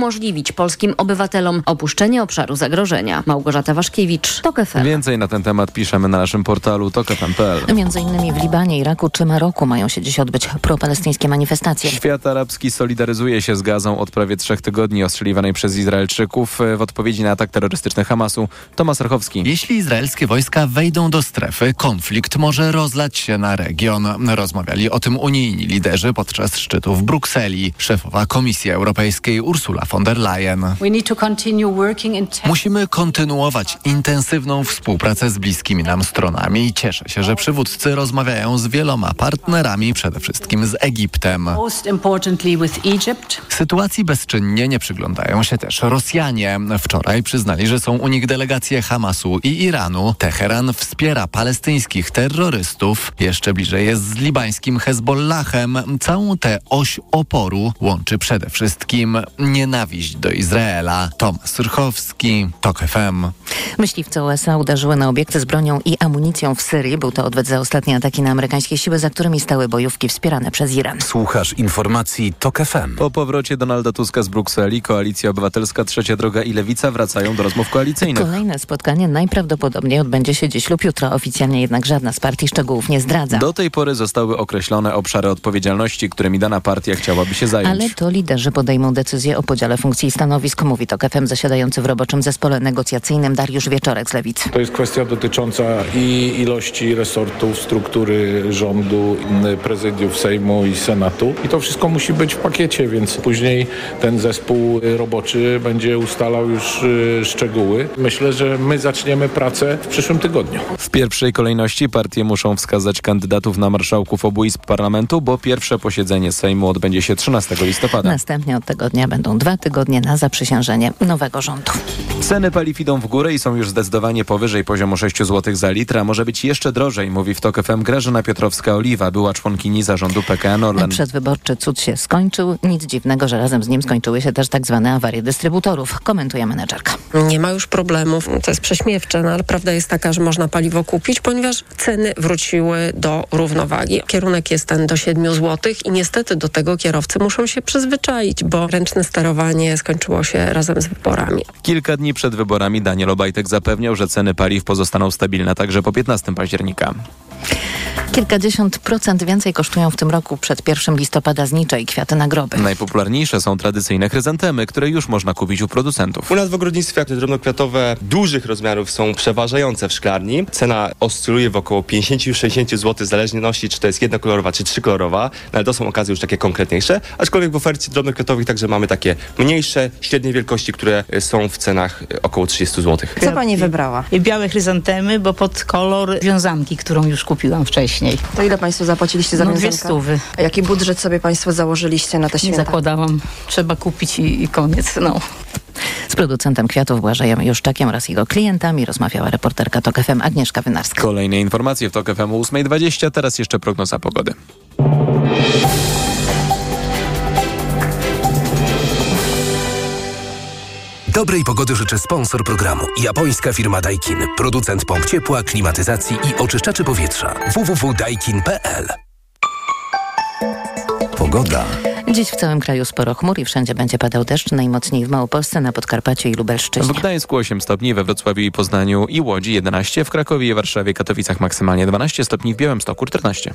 umożliwić polskim obywatelom opuszczenie obszaru zagrożenia. Małgorzata Waszkiewicz, TOK FM. Więcej na ten temat piszemy na naszym portalu tokefm.pl. Między innymi w Libanie, Iraku czy Maroku mają się dziś odbyć propalestyńskie manifestacje. Świat arabski solidaryzuje się z Gazą od prawie trzech tygodni ostrzeliwanej przez Izraelczyków w odpowiedzi na atak terrorystyczny Hamasu. Tomasz Rachowski. Jeśli izraelskie wojska wejdą do strefy, konflikt może rozlać się na region. Rozmawiali o tym unijni liderzy podczas szczytu w Brukseli. Szefowa Komisji Europejskiej Ursula von der Leyen. Musimy kontynuować intensywną współpracę z bliskimi nam stronami. Cieszę się, że przywódcy rozmawiają z wieloma partnerami, przede wszystkim z Egiptem. Sytuacji bezczynnie nie przyglądają się też Rosjanie. Wczoraj przyznali, że są u nich delegacje Hamasu i Iranu. Teheran wspiera palestyńskich terrorystów. Jeszcze bliżej jest z libańskim Hezbollahem. Całą tę oś oporu łączy przede wszystkim nienawiść do Izraela. Tomasz Rchowski, TOK FM. Myśliwce USA uderzyły na obiekty z bronią i amunicją w Syrii. Był to odwet za ostatnie ataki na amerykańskie siły, za którymi stały bojówki wspierane przez Iran. Słuchasz informacji TOK FM. Po powrocie Donalda Tuska z Brukseli, Koalicja Obywatelska, Trzecia Droga i Lewica wracają do rozmów koalicyjnych. Kolejne spotkanie najprawdopodobniej odbędzie się dziś lub jutro. Oficjalnie jednak żadna z partii szczegółów nie zdradza. Do tej pory zostały określone obszary odpowiedzialności, którymi dana partia chciałaby się zająć. Ale to liderzy podejmą decyzję o podziale funkcji i stanowisk, mówi to FM zasiadający w roboczym zespole negocjacyjnym Dariusz Wieczorek z Lewicy. To jest kwestia dotycząca i ilości resortów, struktury rządu, prezydiów Sejmu i Senatu. I to wszystko musi być w pakiecie, więc później ten zespół roboczy będzie ustalał już y, szczegóły. Myślę, że my zaczniemy pracę w przyszłym tygodniu. W pierwszej kolejności partie muszą wskazać kandydatów na marszałków obu izb parlamentu, bo pierwsze posiedzenie Sejmu odbędzie się 13 listopada. Następnie od tego dnia będą dwa tygodnie na zaprzysiężenie nowego rządu. Ceny paliw idą w górę i są już zdecydowanie powyżej poziomu 6 zł za litr, a może być jeszcze drożej, mówi w TOK FM Grażyna Piotrowska-Oliwa, była członkini zarządu PKN Orlen. Przedwyborczy cud się skończył. Nic dziwnego, że razem z nim skończyły się też tak zwane awarie dystrybutorów, komentuje menedżerka. Nie ma już problemów. To jest prześmiewcze, no ale prawda jest taka, że można paliwo kupić, ponieważ ceny wróciły do równowagi. Kierunek jest ten do 7 zł i niestety do tego kierowcy muszą się przyzwyczaić, bo ręczne sterowanie skończyło się razem z wyborami. Kilka dni przed wyborami Daniel Obajtek zapewniał, że ceny paliw pozostaną stabilne także po 15 października. Kilkadziesiąt procent więcej kosztują w tym roku przed 1 listopada znicze i kwiaty na groby. Najpopularniejsze są tradycyjne chryzantemy, które już można kupić u producentów. U nas w ogrodnictwie drobnokwiatowe dużych rozmiarów są przeważające w szklarni. Cena oscyluje w około 50-60 zł, zależnie nosi, czy to jest jednokolorowa, czy trzykolorowa, no ale to są okazje już takie konkretniejsze. Aczkolwiek w ofercie drobnokwiatowych także mamy takie mniejsze, średniej wielkości, które są w cenach około 30 zł. Co pani wybrała? Białe chryzantemy, bo pod kolor wiązanki, którą już kupiłam wcześniej. To ile państwo zapłaciliście za no, wiązankę? dwie stówy. A jaki budżet sobie państwo założyliście na te święta? Nie zakładałam. Trzeba kupić i, i koniec. No. Z producentem kwiatów Błażejem Juszczakiem oraz jego klientami rozmawiała reporterka TOK FM Agnieszka Wynarska. Kolejne informacje w TOK FM o 8.20, teraz jeszcze prognoza pogody. Dobrej pogody życzę sponsor programu. Japońska firma Daikin. Producent pomp ciepła, klimatyzacji i oczyszczaczy powietrza. www.daikin.pl Pogoda. Dziś w całym kraju sporo chmur i wszędzie będzie padał deszcz, najmocniej w Małopolsce, na Podkarpaciu i Lubelszczyźnie. W Gdańsku 8 stopni, we Wrocławiu i Poznaniu i Łodzi 11, w Krakowie i Warszawie, Katowicach maksymalnie 12 stopni, w Białymstoku 14.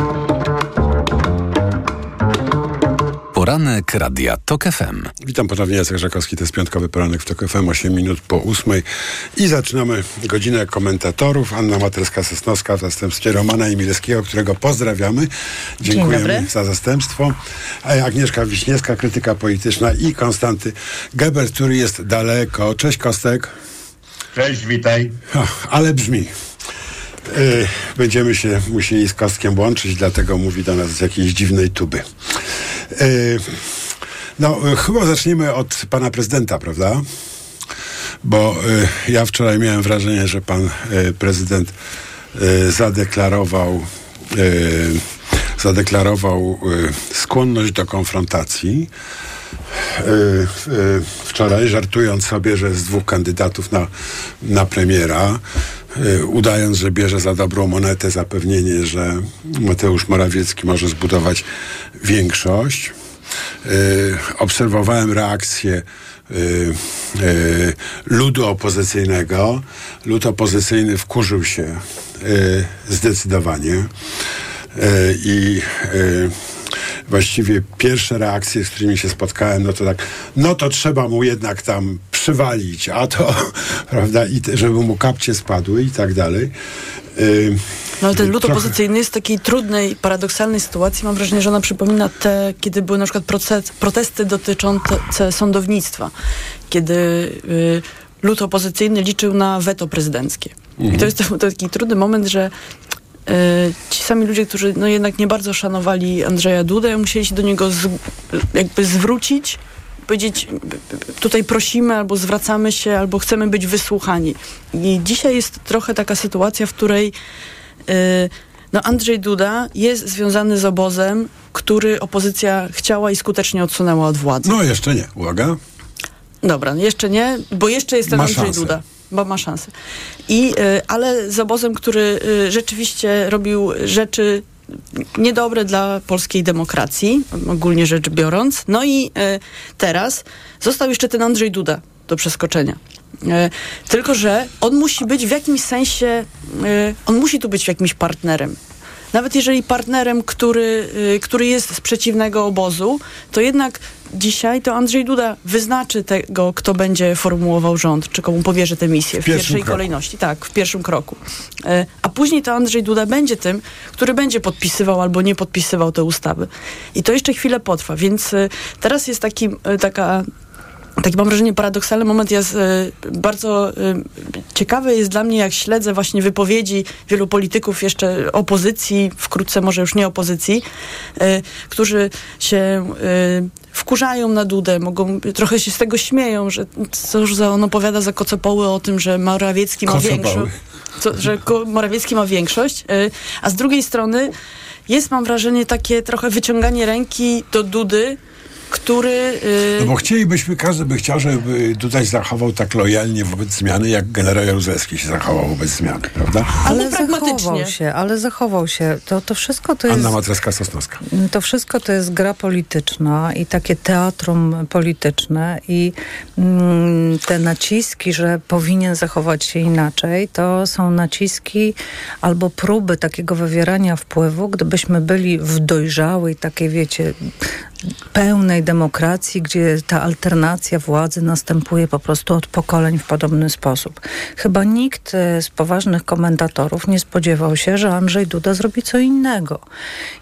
Poranek Radia TOK FM. Witam ponownie, Jacek Żakowski, to jest piątkowy poranek w TOK FM, 8 minut po 8 i zaczynamy godzinę komentatorów. Anna Materska-Sosnowska w zastępstwie Romana Emilskiego, którego pozdrawiamy. Dziękujemy za zastępstwo. A Agnieszka Wiśniewska, krytyka polityczna i Konstanty Geber, który jest daleko. Cześć Kostek. Cześć, witaj. O, ale brzmi. Yy, będziemy się musieli z Kostkiem łączyć, dlatego mówi do nas z jakiejś dziwnej tuby. Yy, no, chyba zaczniemy od pana prezydenta, prawda? Bo yy, ja wczoraj miałem wrażenie, że pan prezydent zadeklarował zadeklarował skłonność do konfrontacji. wczoraj, żartując sobie, że jest dwóch kandydatów na, na premiera, udając, że bierze za dobrą monetę zapewnienie, że Mateusz Morawiecki może zbudować większość. Y, obserwowałem reakcję y, y, ludu opozycyjnego. Lud opozycyjny wkurzył się y, zdecydowanie y, i y, właściwie pierwsze reakcje, z którymi się spotkałem, no to tak, no to trzeba mu jednak tam przywalić, a to, prawda, i te, żeby mu kapcie spadły i tak dalej. No ale ten lud trochę- opozycyjny jest w takiej trudnej, paradoksalnej sytuacji. Mam wrażenie, że ona przypomina te, kiedy były na przykład proces, protesty dotyczące sądownictwa, kiedy y, lud opozycyjny liczył na weto prezydenckie. I to jest to, to taki trudny moment, że y, ci sami ludzie, którzy no jednak nie bardzo szanowali Andrzeja Dudę, musieli się do niego z, jakby zwrócić powiedzieć, tutaj prosimy, albo zwracamy się, albo chcemy być wysłuchani. I dzisiaj jest trochę taka sytuacja, w której yy, no Andrzej Duda jest związany z obozem, który opozycja chciała i skutecznie odsunęła od władzy. No jeszcze nie, uwaga. Dobra, jeszcze nie, bo jeszcze jest ten Ma Andrzej szansę. Duda. Bo ma szansę. I, y, ale z obozem, który y, rzeczywiście robił rzeczy niedobre dla polskiej demokracji, ogólnie rzecz biorąc. No i y, teraz został jeszcze ten Andrzej Duda do przeskoczenia. E, Tylko, że on musi być w jakimś sensie, e, on musi tu być jakimś partnerem. Nawet jeżeli partnerem, który, który jest z przeciwnego obozu, to jednak dzisiaj to Andrzej Duda wyznaczy tego, kto będzie formułował rząd, czy komu powierzy tę misję w, pierwszym pierwszej kroku. kolejności. Tak, w pierwszym kroku. E, A później to Andrzej Duda będzie tym, który będzie podpisywał albo nie podpisywał te ustawy. I to jeszcze chwilę potrwa, więc y, teraz jest taki, y, taka taki mam wrażenie paradoksalny moment. Jest bardzo e, ciekawy jest dla mnie, jak śledzę właśnie wypowiedzi wielu polityków jeszcze opozycji, wkrótce może już nie opozycji, e, którzy się e, wkurzają na Dudę, mogą, trochę się z tego śmieją, że cóż za on opowiada za kocopoły o tym, że Morawiecki ma większość, że ko- Morawiecki ma większość, a z drugiej strony jest, mam wrażenie, takie trochę wyciąganie ręki do Dudy, który... e, No bo chcielibyśmy, każdy by chciał, żeby Dudaj zachował tak lojalnie wobec zmiany, jak generał Jaruzelski się zachował wobec zmiany, prawda? Ale Ale pragmatycznie. zachował się, ale zachował się. To, to wszystko to jest... Anna Matreska-Sosnowska. To wszystko to jest gra polityczna i takie teatrum polityczne i mm, te naciski, że powinien zachować się inaczej, to są naciski albo próby takiego wywierania wpływu, gdybyśmy byli w dojrzałej, takiej wiecie, pełnej demokracji, gdzie ta alternacja władzy następuje po prostu od pokoleń w podobny sposób. Chyba nikt e, z poważnych komentatorów nie spodziewał się, że Andrzej Duda zrobi co innego.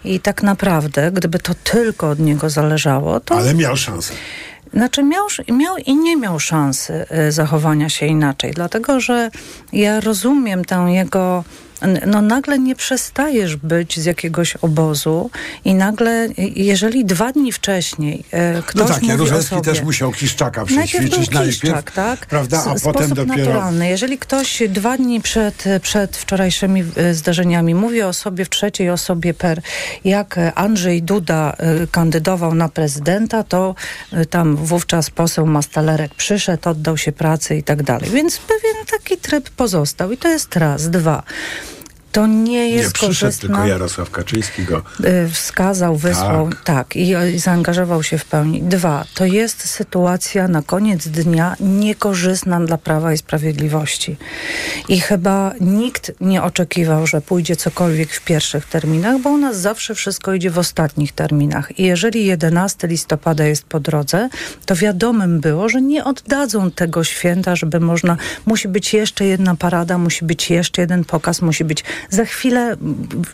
I tak naprawdę, gdyby to tylko od niego zależało, to... Ale miał szansę. Znaczy miał, miał i nie miał szansy y, zachowania się inaczej, dlatego że ja rozumiem tę jego. No nagle nie przestajesz być z jakiegoś obozu i nagle, jeżeli dwa dni wcześniej y, ktoś No tak, Jaruzelski sobie, też musiał Kiszczaka Najpierw przećwiczyć najpierw, Kiszczak, tak? prawda, a W potem sposób dopiero... naturalny. Jeżeli ktoś dwa dni przed, przed wczorajszymi e, zdarzeniami mówi o sobie w trzeciej osobie per, jak e, Andrzej Duda e, kandydował na prezydenta, to e, tam wówczas poseł Mastalerek przyszedł, oddał się pracy i tak dalej. Więc pewien taki tryb pozostał i to jest raz. Dwa. To nie jest Nie przyszedł, korzystna tylko Jarosław Kaczyński go... y, wskazał, wysłał, tak, i, i zaangażował się w pełni. Dwa, to jest sytuacja na koniec dnia niekorzystna dla Prawa i Sprawiedliwości. I chyba nikt nie oczekiwał, że pójdzie cokolwiek w pierwszych terminach, bo u nas zawsze wszystko idzie w ostatnich terminach. I jeżeli 11 listopada jest po drodze, to wiadomym było, że nie oddadzą tego święta, żeby można, musi być jeszcze jedna parada, musi być jeszcze jeden pokaz, musi być za chwilę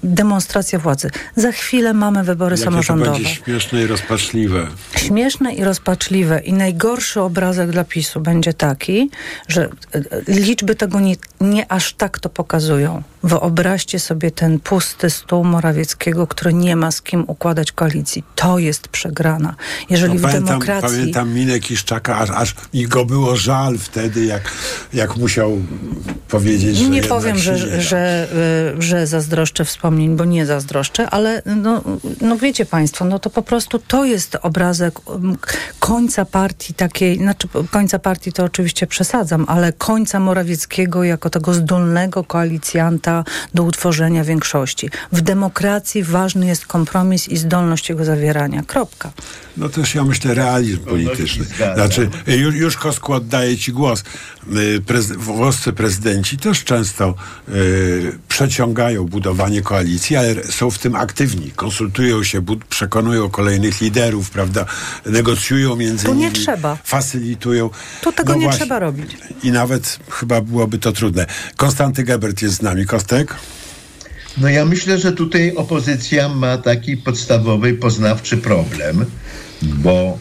demonstracja władzy. Za chwilę mamy wybory Jakie to samorządowe. będzie śmieszne i rozpaczliwe. Śmieszne i rozpaczliwe. I najgorszy obrazek dla PiSu będzie taki, że e, liczby tego nie, nie aż tak to pokazują. Wyobraźcie sobie ten pusty stół Morawieckiego, który nie ma z kim układać koalicji. To jest przegrana. Jeżeli No, w pamiętam, demokracji... Pamiętam minę Kiszczaka, aż, aż mi go było żal wtedy, jak, jak musiał powiedzieć, że Nie powiem, że, nie że, y, że zazdroszczę wspomnień, bo nie zazdroszczę, ale no, no wiecie Państwo, no to po prostu to jest obrazek końca partii takiej, znaczy końca partii to oczywiście przesadzam, ale końca Morawieckiego jako tego zdolnego koalicjanta do utworzenia większości. W demokracji ważny jest kompromis i zdolność jego zawierania. Kropka. No też ja myślę realizm polityczny. Znaczy, już, już Kosku oddaję Ci głos. Y, Prez, włoscy prezydenci też często y, przeciągają budowanie koalicji, ale są w tym aktywni. Konsultują się, bud- przekonują kolejnych liderów, prawda? Negocjują między Tu nie nimi. trzeba. Facylitują. Tu tego No nie właśnie. trzeba robić. I nawet chyba byłoby to trudne. Konstanty Gebert jest z nami. Kostek? No ja myślę, że tutaj opozycja ma taki podstawowy, poznawczy problem, bo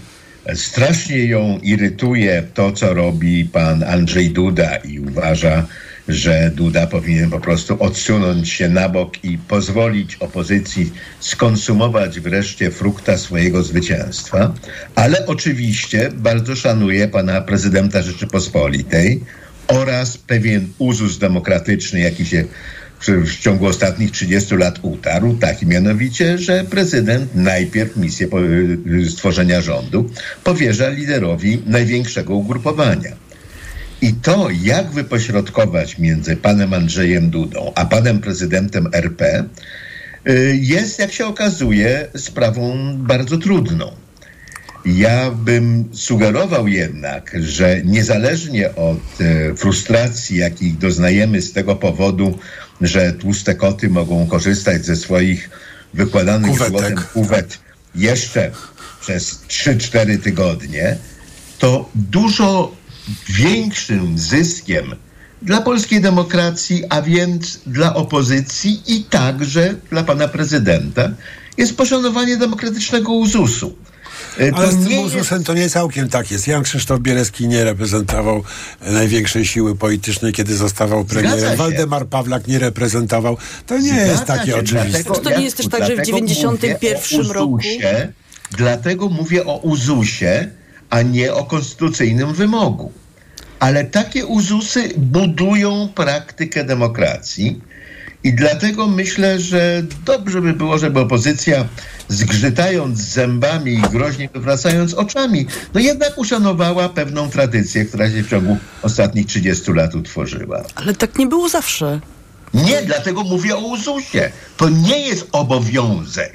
strasznie ją irytuje to, co robi pan Andrzej Duda i uważa, że Duda powinien po prostu odsunąć się na bok i pozwolić opozycji skonsumować wreszcie frukta swojego zwycięstwa. Ale oczywiście bardzo szanuje pana prezydenta Rzeczypospolitej oraz pewien uzus demokratyczny, jaki się w, ciągu ostatnich 30 lat utarł, taki mianowicie, że prezydent najpierw misję y, stworzenia rządu powierza liderowi największego ugrupowania. I to, jak wypośrodkować między panem Andrzejem Dudą a panem prezydentem RP, y, jest, jak się okazuje, sprawą bardzo trudną. Ja bym sugerował jednak, że niezależnie od e, frustracji, jakich doznajemy z tego powodu, że tłuste koty mogą korzystać ze swoich wykładanych Kuwetek. złotem kuwet jeszcze przez 3-4 tygodnie, to dużo większym zyskiem dla polskiej demokracji, a więc dla opozycji i także dla pana prezydenta jest poszanowanie demokratycznego uzusu. E, Ale to z tym nie uzusem to nie całkiem tak jest. Jan Krzysztof Bielecki nie reprezentował e, największej siły politycznej, kiedy zostawał premierem. Waldemar Pawlak nie reprezentował. To nie Zgadza jest takie się, oczywiste. dlatego To nie jest też tak, że w dlatego 91 mówię o roku- Dlatego mówię o uzusie, a nie o konstytucyjnym wymogu. Ale takie uzusy budują praktykę demokracji i dlatego myślę, że dobrze by było, żeby opozycja zgrzytając zębami i groźnie wywracając oczami, no jednak uszanowała pewną tradycję, która się w ciągu ostatnich 30 lat utworzyła. Ale tak nie było zawsze. Nie, dlatego mówię o uzusie. To nie jest obowiązek.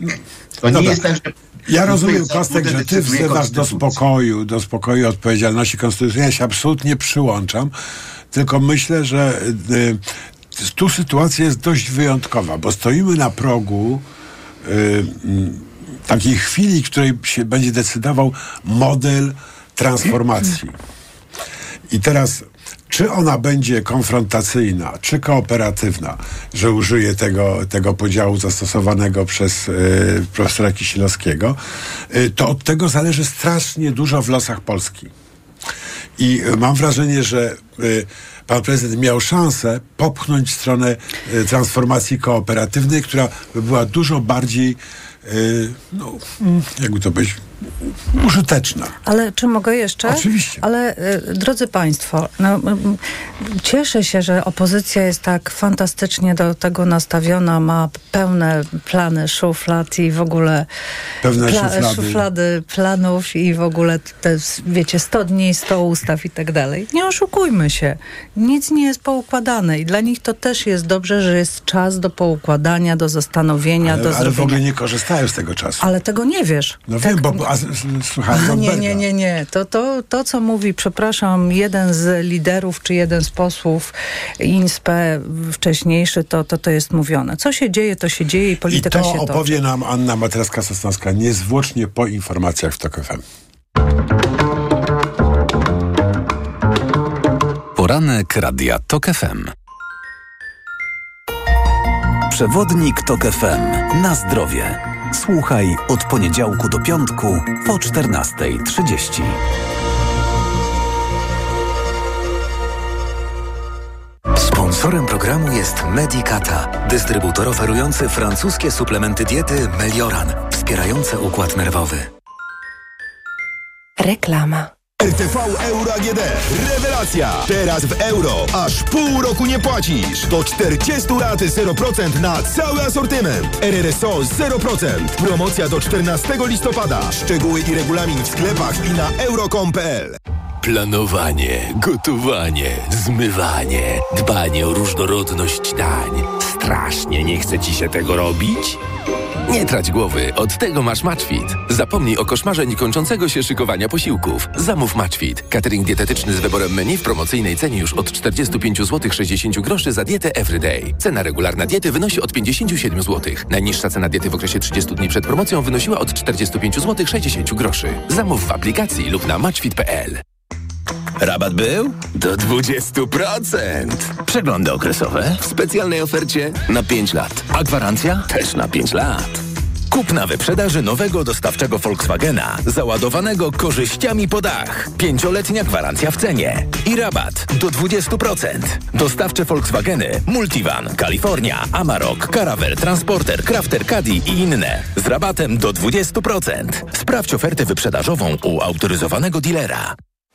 To nie Dobra. jest tak, że... Ja rozumiem, Kostek, że ty wzywasz do spokoju, do spokoju odpowiedzialności konstytucyjnej. Ja się absolutnie przyłączam, tylko myślę, że y, tu sytuacja jest dość wyjątkowa, bo stoimy na progu y, mm, takiej chwili, w której się będzie decydował model transformacji. I teraz, czy ona będzie konfrontacyjna, czy kooperatywna, że użyję tego, tego podziału zastosowanego przez y, profesora Kisielowskiego, y, to od tego zależy strasznie dużo w losach Polski. I mam wrażenie, że y, pan prezydent miał szansę popchnąć stronę y, transformacji kooperatywnej, która by była dużo bardziej, y, no, jakby to powiedzieć, użyteczna. Ale czy mogę jeszcze? Oczywiście. Ale y, drodzy Państwo, no, cieszę się, że opozycja jest tak fantastycznie do tego nastawiona, ma pełne plany szuflad i w ogóle Pewne szuflady. szuflady planów i w ogóle te, wiecie, 100 dni, 100 ustaw i tak dalej. Nie oszukujmy się. Nic nie jest poukładane i dla nich to też jest dobrze, że jest czas do poukładania, do zastanowienia, do Ale, ale w zrobienia. ogóle nie korzystają z tego czasu. Ale tego nie wiesz. No Tak- wiem, bo a, słuchałem a, nie, nie, nie, nie. To, to, to, co mówi, przepraszam, jeden z liderów czy jeden z posłów INSPE wcześniejszy, to, to, to jest mówione. Co się dzieje, to się dzieje i I polityka to się toczy. opowie nam Anna Materaska-Sosnowska niezwłocznie po informacjach w TOK FM. Poranek Radia TOK FM. Przewodnik TOK FM. Na zdrowie. Słuchaj od poniedziałku do piątku po 14.30. Sponsor Sponsorem programu jest Medicata, dystrybutor oferujący francuskie suplementy diety Melioran, wspierające układ nerwowy. Reklama. RTV Euro AGD. Rewelacja! Teraz w euro. Aż pół roku nie płacisz. Do 40 lat 0% na cały asortyment. RRSO 0%. Promocja do 14 listopada. Szczegóły i regulamin w sklepach i na euro.com.pl. Planowanie, gotowanie, zmywanie, dbanie o różnorodność dań. Strasznie nie chce ci się tego robić? Nie trać głowy, od tego masz Matchfit. Zapomnij o koszmarze niekończącego się szykowania posiłków. Zamów Matchfit. Catering dietetyczny z wyborem menu w promocyjnej cenie już od 45 zł 60 groszy za dietę Everyday. Cena regularna diety wynosi od 57 zł. Najniższa cena diety w okresie 30 dni przed promocją wynosiła od 45 zł 60 groszy. Zamów w aplikacji lub na matchfit.pl. Rabat był? Do 20%. Przeglądy okresowe w specjalnej ofercie na 5 lat. A gwarancja też na 5 lat. Kup na wyprzedaży nowego dostawczego Volkswagena, załadowanego korzyściami po dach. Pięcioletnia gwarancja w cenie. I rabat do 20%. Dostawcze Volkswageny, Multivan, California, Amarok, Caravel, Transporter, Crafter, Caddy i inne. Z rabatem do 20%. Sprawdź ofertę wyprzedażową u autoryzowanego dealera.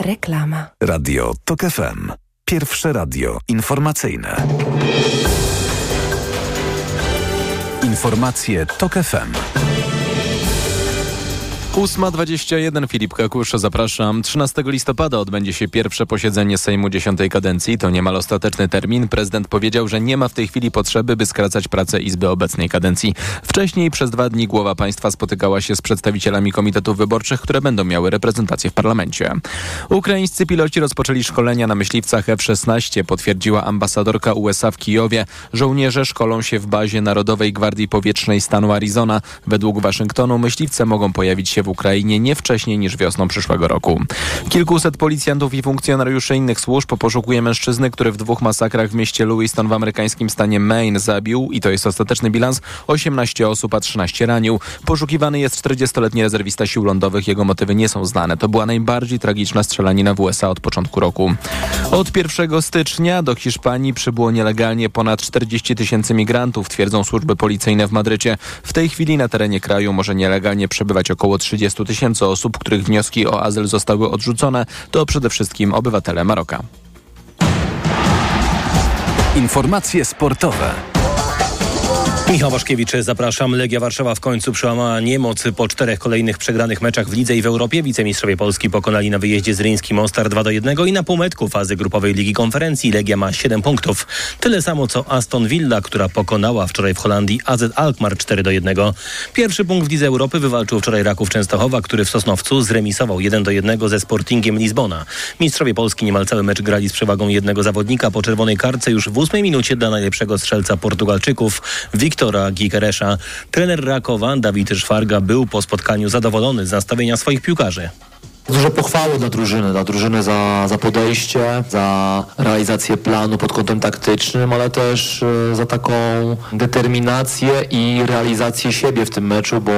Reklama. Radio TOK FM. Pierwsze radio informacyjne. Informacje TOK FM. 8.21 Filip Kakusz, zapraszam. 13 listopada odbędzie się pierwsze posiedzenie Sejmu dziesiątej kadencji. To niemal ostateczny termin. Prezydent powiedział, że nie ma w tej chwili potrzeby, by skracać pracę Izby obecnej kadencji. Wcześniej przez dwa dni głowa państwa spotykała się z przedstawicielami komitetów wyborczych, które będą miały reprezentację w parlamencie. Ukraińscy piloci rozpoczęli szkolenia na myśliwcach F-16, potwierdziła ambasadorka USA w Kijowie. Żołnierze szkolą się w bazie Narodowej Gwardii Powietrznej stanu Arizona. Według Waszyngtonu myśliwce mogą pojawić się w Ukrainie nie wcześniej niż wiosną przyszłego roku. Kilkuset policjantów i funkcjonariuszy innych służb poszukuje mężczyzny, który w dwóch masakrach w mieście Lewiston w amerykańskim stanie Maine zabił, i to jest ostateczny bilans, 18 osób, a 13 ranił. Poszukiwany jest 40-letni rezerwista sił lądowych. Jego motywy nie są znane. To była najbardziej tragiczna strzelanina w USA od początku roku. Od 1 stycznia do Hiszpanii przybyło nielegalnie ponad 40 tysięcy migrantów, twierdzą służby policyjne w Madrycie. W tej chwili na terenie kraju może nielegalnie przebywać około 30 tysięcy osób, których wnioski o azyl zostały odrzucone. To przede wszystkim obywatele Maroka. Informacje sportowe. Michał Waszkiewicz, zapraszam. Legia Warszawa w końcu przełamała niemoc po czterech kolejnych przegranych meczach w lidze i w Europie. Wicemistrzowie Polski pokonali na wyjeździe z Ryński Mostar 2 do 1 i na półmetku fazy grupowej Ligi Konferencji Legia ma 7 punktów. Tyle samo co Aston Villa, która pokonała wczoraj w Holandii AZ Alkmaar 4 do 1. Pierwszy punkt w Lidze Europy wywalczył wczoraj Raków Częstochowa, który w Sosnowcu zremisował 1 do 1 ze Sportingiem Lizbona. Mistrzowie Polski niemal cały mecz grali z przewagą jednego zawodnika po czerwonej kartce już w ósmej minucie dla najlepszego strzelca Portugalczyków Wiktora Gikeresza. Trener Rakowa Dawid Szwarga był po spotkaniu zadowolony z nastawienia swoich piłkarzy. Duże pochwały dla drużyny, dla drużyny za, za podejście, za realizację planu pod kątem taktycznym, ale też y, za taką determinację i realizację siebie w tym meczu, bo,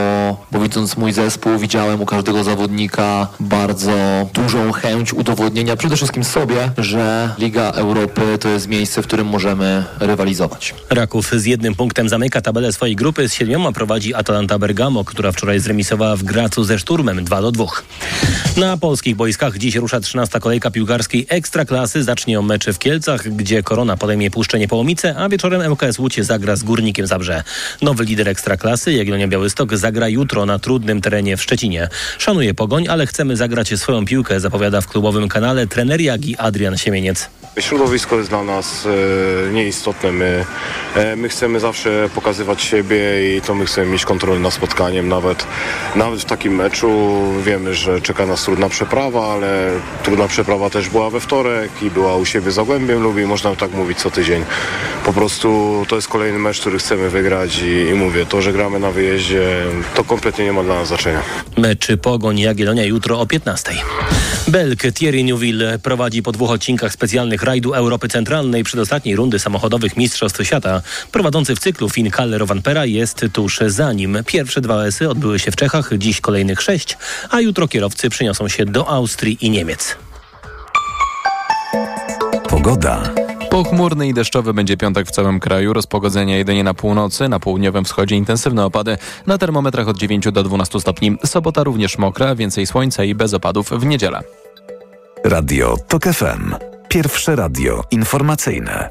bo widząc mój zespół, widziałem u każdego zawodnika bardzo dużą chęć udowodnienia przede wszystkim sobie, że Liga Europy to jest miejsce, w którym możemy rywalizować. Raków z jednym punktem zamyka tabelę swojej grupy, z siedmioma prowadzi Atalanta Bergamo, która wczoraj zremisowała w Gracu ze Szturmem 2 do 2. Na polskich boiskach dziś rusza 13 kolejka piłkarskiej Ekstraklasy. Zacznie mecze w Kielcach, gdzie Korona podejmie Puszczę Niepołomice, a wieczorem MKS Łódź zagra z Górnikiem Zabrze. Nowy lider Ekstraklasy, Jagiellonia Białystok, zagra jutro na trudnym terenie w Szczecinie. Szanuje Pogoń, ale chcemy zagrać swoją piłkę, zapowiada w klubowym kanale trener Jagi Adrian Siemieniec. Środowisko jest dla nas e, nieistotne. My, e, my chcemy zawsze pokazywać siebie i to my chcemy mieć kontrolę nad spotkaniem. Nawet, nawet w takim meczu wiemy, że czeka nas trudna przeprawa, ale trudna przeprawa też była we wtorek i była u siebie za Głębiem Lubi. Można tak mówić co tydzień. Po prostu to jest kolejny mecz, który chcemy wygrać i, i mówię, to, że gramy na wyjeździe, to kompletnie nie ma dla nas znaczenia. Mecz Pogoń Jagiellonia jutro o 15. Belk Thierry Neuville prowadzi po dwóch odcinkach specjalnych rajdu Europy Centralnej przedostatniej rundy samochodowych Mistrzostw Świata. Prowadzący w cyklu Finn Kaller Vampera jest tuż za nim. Pierwsze dwa esy odbyły się w Czechach, dziś kolejnych sześć, a jutro kierowcy przyniosą się do Austrii i Niemiec. Pogoda. Pochmurny i deszczowy będzie piątek w całym kraju. Rozpogodzenie jedynie na północy, na południowym wschodzie intensywne opady. Na termometrach od 9 do 12 stopni. Sobota również mokra, więcej słońca i bez opadów w niedzielę. Radio TOK FM. Pierwsze radio informacyjne.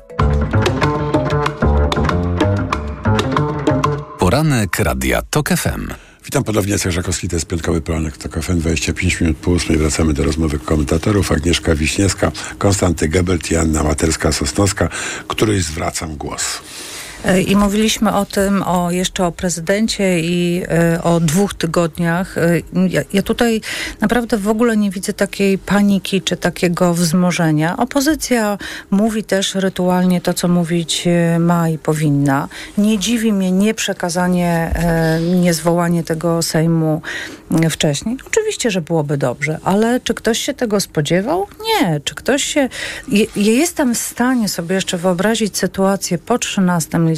Poranek Radia TOK FM. Witam ponownie, Jacek Żakowski, to jest piątkowy poranek TOK FM, 25 minut po 8. Wracamy do rozmowy komentatorów. Agnieszka Wiśniewska, Konstanty Gebelt i Anna Materska-Sosnowska, której zwracam głos. I mówiliśmy o tym, o jeszcze o prezydencie i y, o dwóch tygodniach. Y, ja, ja, tutaj naprawdę w ogóle nie widzę takiej paniki czy takiego wzmożenia. Opozycja mówi też rytualnie to, co mówić ma i powinna. Nie dziwi mnie nieprzekazanie, niezwołanie tego Sejmu wcześniej. Oczywiście, że byłoby dobrze, ale czy ktoś się tego spodziewał? Nie. Czy ktoś się... Ja jestem w stanie sobie jeszcze wyobrazić sytuację po 13 listopada,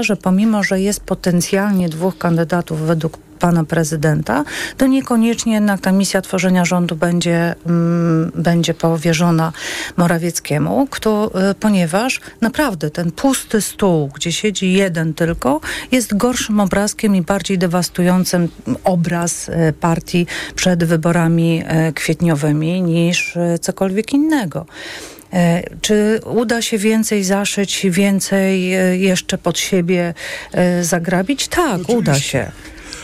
że pomimo, że jest potencjalnie dwóch kandydatów według pana prezydenta, to niekoniecznie jednak ta misja tworzenia rządu będzie, mm, będzie powierzona Morawieckiemu, kto, y, ponieważ naprawdę ten pusty stół, gdzie siedzi jeden tylko, jest gorszym obrazkiem i bardziej dewastującym obraz y, partii przed wyborami y, kwietniowymi niż cokolwiek innego. E, Czy uda się więcej zaszyć, więcej e, jeszcze pod siebie e, zagrabić? Tak, uda się.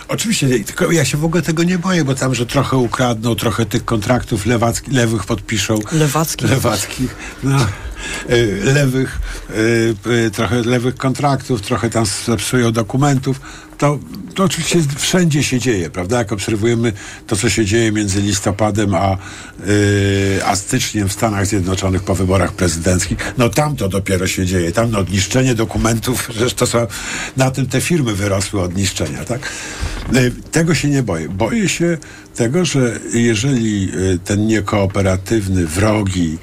Oczywiście, tylko ja się w ogóle tego nie boję, bo tam, że trochę ukradną, trochę tych kontraktów lewacki, lewych podpiszą. Lewackich. Lewackich. No. Y, Lewych, y, y, trochę lewych kontraktów, trochę tam zepsują dokumentów. To, to oczywiście wszędzie się dzieje, prawda? Jak obserwujemy to, co się dzieje między listopadem a, a styczniem w Stanach Zjednoczonych po wyborach prezydenckich, no tam to dopiero się dzieje. Tam no, niszczenie dokumentów, że to są, na tym te firmy wyrosły od niszczenia, tak? Tego się nie boję. Boję się tego, że jeżeli ten niekooperatywny, wrogi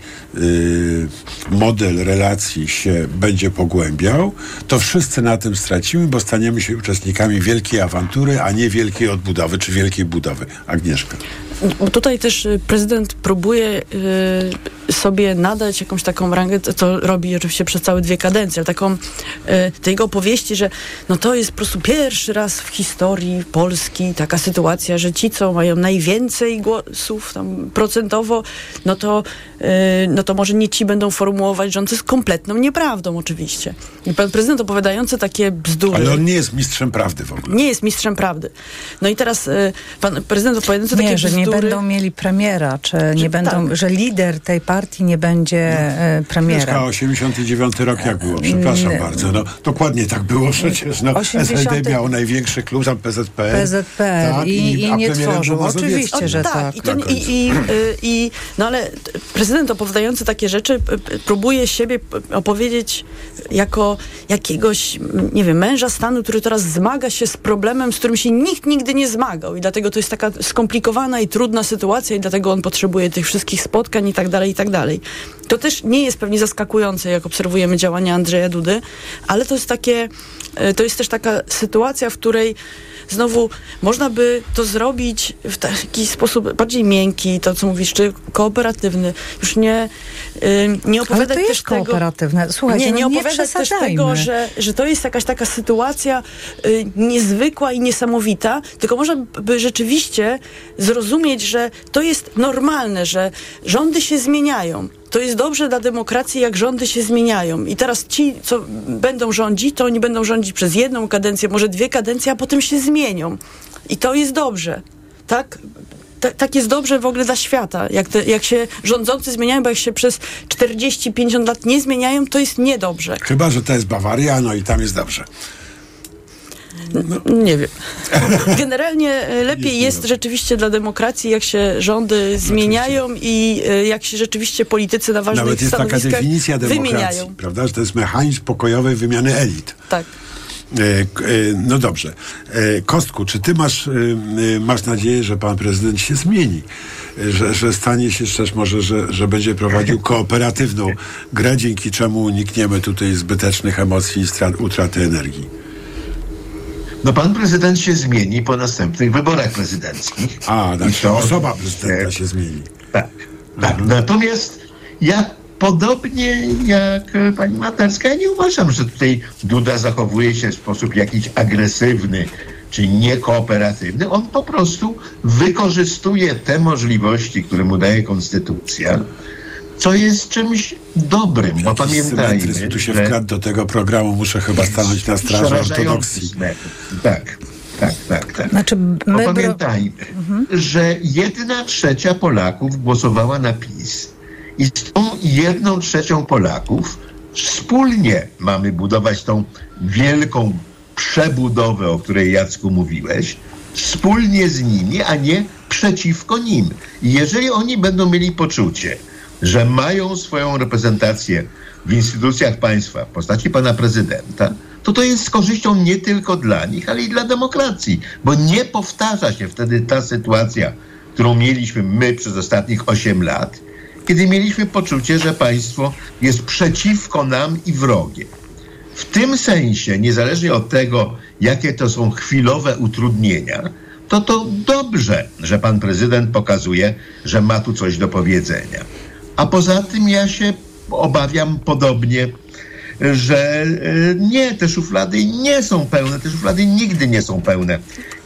model relacji się będzie pogłębiał, to wszyscy na tym stracimy, bo staniemy się uczestnikami wielkiej awantury, a nie wielkiej odbudowy czy wielkiej budowy. Agnieszka. Tutaj też y, prezydent próbuje y, sobie nadać jakąś taką rangę, to, robi oczywiście przez całe dwie kadencje, ale taką y, te jego opowieści, że no to jest po prostu pierwszy raz w historii Polski taka sytuacja, że ci, co mają najwięcej głosów tam procentowo, no to, y, no to może nie ci będą formułować rząd, co jest kompletną nieprawdą oczywiście. I pan prezydent opowiadający takie bzdury... Ale on nie jest mistrzem prawdy w ogóle. Nie jest mistrzem prawdy. No i teraz y, pan prezydent opowiadający takie Nie, że nie bzdury... będą mieli premiera, czy nie będą, tak. że lider tej partii nie będzie e, premierem. Agnieszka, 89 rok jak było? Przepraszam Nie. bardzo. No, dokładnie tak było przecież. No, 80. SLD miał największy klub, tam PZPR. PZPR tak, i, i a nie tworzył. Oczywiście, że tak. I, to, i, i, y, i, no ale prezydent opowiadający takie rzeczy próbuje siebie opowiedzieć jako jakiegoś, nie wiem, męża stanu, który teraz zmaga się z problemem, z którym się nikt nigdy nie zmagał i dlatego to jest taka skomplikowana i trudna sytuacja i dlatego on potrzebuje tych wszystkich spotkań i tak dalej, i tak dalej. To też nie jest pewnie zaskakujące, jak obserwujemy działania Andrzeja Dudy, ale to jest takie, y, to jest też taka sytuacja, w której znowu można by to zrobić w taki sposób bardziej miękki, to co mówisz, czy kooperatywny. Już nie, nie opowiadać Ale to też jest tego... kooperatywne. Słuchajcie, nie, no nie nie opowiadać też tego, że, że to jest jakaś taka sytuacja y, niezwykła i niesamowita, tylko można by rzeczywiście zrozumieć, że to jest normalne, że rządy się zmieniają. To jest dobrze dla demokracji, jak rządy się zmieniają. I teraz ci, co będą rządzić, to oni będą rządzić przez jedną kadencję, może dwie kadencje, a potem się zmienią. I to jest dobrze. Tak? Ta, tak jest dobrze w ogóle dla świata. Jak, te, jak się rządzący zmieniają, bo jak się przez 40-50 lat nie zmieniają, to jest niedobrze. Chyba, że to jest Bawaria, no i tam jest dobrze. Nie wiem. Generalnie e, lepiej jest rzeczywiście dla demokracji, jak się rządy zmieniają i e, jak się rzeczywiście politycy na ważnych Nawet jest taka definicja demokracji, wymieniają. prawda, że to jest mechanizm pokojowej wymiany elit. Tak. E, No dobrze. Kostku, czy ty masz, masz nadzieję, że pan prezydent się zmieni? Że, że stanie się też może, że, że będzie prowadził kooperatywną grę, dzięki czemu unikniemy tutaj zbytecznych emocji i strat, utraty energii? No pan prezydent się zmieni po następnych wyborach prezydenckich. A, znaczy to- osoba prezydenta się zmieni. Tak, tak. Natomiast ja podobnie jak e, pani Materska, ja nie uważam, że tutaj Duda zachowuje się w sposób jakiś agresywny czy niekooperatywny. On po prostu wykorzystuje te możliwości, które mu daje konstytucja, co jest czymś dobrym, bo pamiętajmy, tu się że- wkradł do tego programu, muszę chyba stanąć na straży ortodoksji. Tak, tak, tak, tak. Znaczy, Bo my bro- pamiętajmy, że jedna trzecia Polaków głosowała na PiS i z tą jedną trzecią Polaków wspólnie mamy budować tą wielką przebudowę, o której Jacku mówiłeś, wspólnie z nimi, a nie przeciwko nim. I jeżeli oni będą mieli poczucie, że mają swoją reprezentację w instytucjach państwa w postaci pana prezydenta, to to jest z korzyścią nie tylko dla nich, ale i dla demokracji, bo nie powtarza się wtedy ta sytuacja, którą mieliśmy my przez ostatnich 8 lat, kiedy mieliśmy poczucie, że państwo jest przeciwko nam i wrogie. W tym sensie, niezależnie od tego, jakie to są chwilowe utrudnienia, to to dobrze, że pan prezydent pokazuje, że ma tu coś do powiedzenia. A poza tym ja się obawiam podobnie, że e, nie, te szuflady nie są pełne, te szuflady nigdy nie są pełne,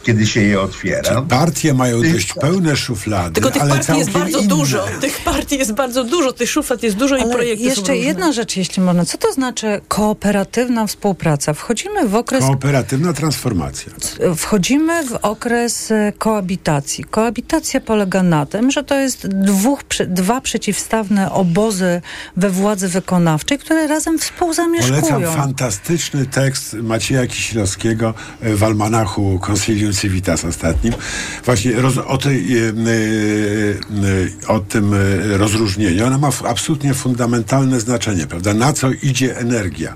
kiedy się je otwiera. Partie mają dość pełne szuflady, Tylko tych ale partii jest bardzo inne. dużo. Tych partii jest bardzo dużo, tych szuflad jest dużo i Ale projekty są jeszcze jedna rzecz, jeśli można. Co to znaczy kooperatywna współpraca? Wchodzimy w okres Kooperatywna transformacja. Wchodzimy w okres e, koabitacji. Koabitacja polega na tym, że to jest dwóch, dwa przeciwstawne obozy we władzy wykonawczej, które razem współzamieszkują. Polecam fantastyczny tekst Macieja Kisielowskiego e, w almanachu Consilium Civitas ostatnim. Właśnie roz, o, tej, e, e, e, o tym rozróżnieniu. Ono ma absolutnie fundamentalne znaczenie, prawda? Na co idzie energia?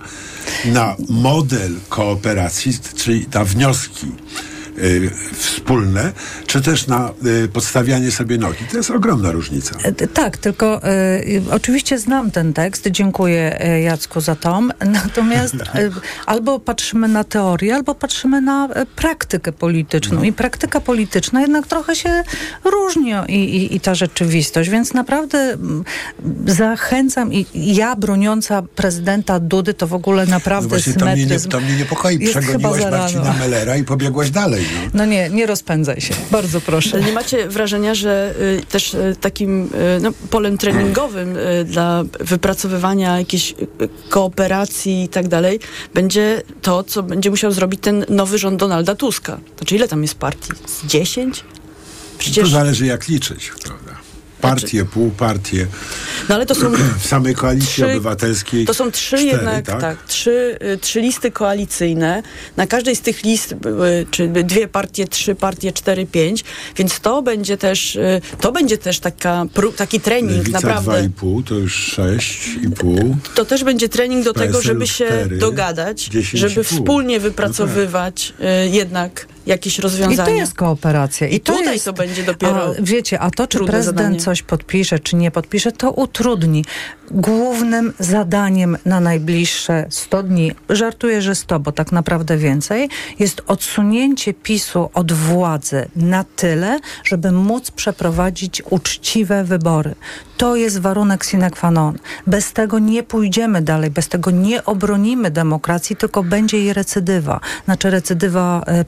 Na model kooperacji, czyli na wnioski wspólne, czy też na e, podstawianie sobie nogi. To jest ogromna różnica. E, Tak, tylko y, oczywiście znam ten tekst, dziękuję Jacku za to. Natomiast albo patrzymy na teorię, albo patrzymy na praktykę polityczną. I praktyka polityczna jednak trochę się różni i, i, i ta rzeczywistość, więc naprawdę zachęcam i ja broniąca prezydenta Dudy to w ogóle No naprawdę właśnie to mnie, nie, to mnie niepokoi. Przegoniłaś. Marcina Mellera i pobiegłaś dalej. No. No nie, nie rozpędzaj się. Bardzo proszę. Ale nie macie wrażenia, że y, też y, takim y, no, polem treningowym y, dla wypracowywania jakiejś y, kooperacji i tak dalej będzie to, co będzie musiał zrobić ten nowy rząd Donalda Tuska. Znaczy ile tam jest partii? Z 10? To Przecież, zależy jak liczyć, prawda? Partie, półpartie. no ale to są W samej koalicji trzy- obywatelskiej. To są trzy cztery, jednak, tak, trzy, y, trzy listy koalicyjne. Na każdej z tych list były, czy dwie partie, trzy partie, cztery, pięć. Więc to będzie też, y, to będzie też taka, pró- taki trening, Lewica naprawdę. 2,5 to już 6,5. To też będzie trening do tego, żeby się cztery, dogadać, 10,5. żeby wspólnie wypracowywać y, jednak jakieś I rozwiązania. to jest kooperacja. I, I to tutaj jest, to będzie dopiero A, wiecie, a to, czy prezydent zadanie. coś podpisze, czy nie podpisze, to utrudni. Głównym zadaniem na najbliższe 100 dni, żartuję, że 100, bo tak naprawdę więcej, jest odsunięcie PiSu od władzy na tyle, żeby móc przeprowadzić uczciwe wybory. To jest warunek sine qua non. Bez tego nie pójdziemy dalej, bez tego nie obronimy demokracji, tylko będzie jej recydywa, znaczy recydywa e,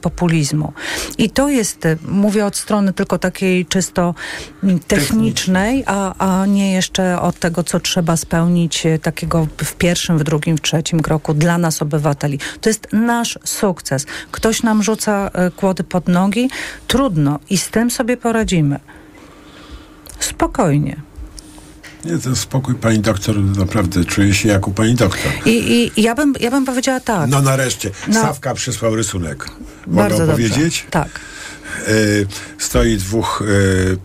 I to jest, e, mówię od strony tylko takiej czysto mm, technicznej, a, a nie jeszcze od tego, co trzeba spełnić e, takiego w pierwszym, w drugim, w trzecim kroku dla nas, obywateli. To jest nasz sukces. Ktoś nam rzuca e, kłody pod nogi, trudno i z tym sobie poradzimy. Spokojnie. Nie, to spokój, pani doktor, naprawdę czuję się jak u pani doktor. I, i ja, bym, ja bym powiedziała tak. No nareszcie, No. Sawka przysłał rysunek. Mogę Bardzo dobrze. Tak. E, stoi dwóch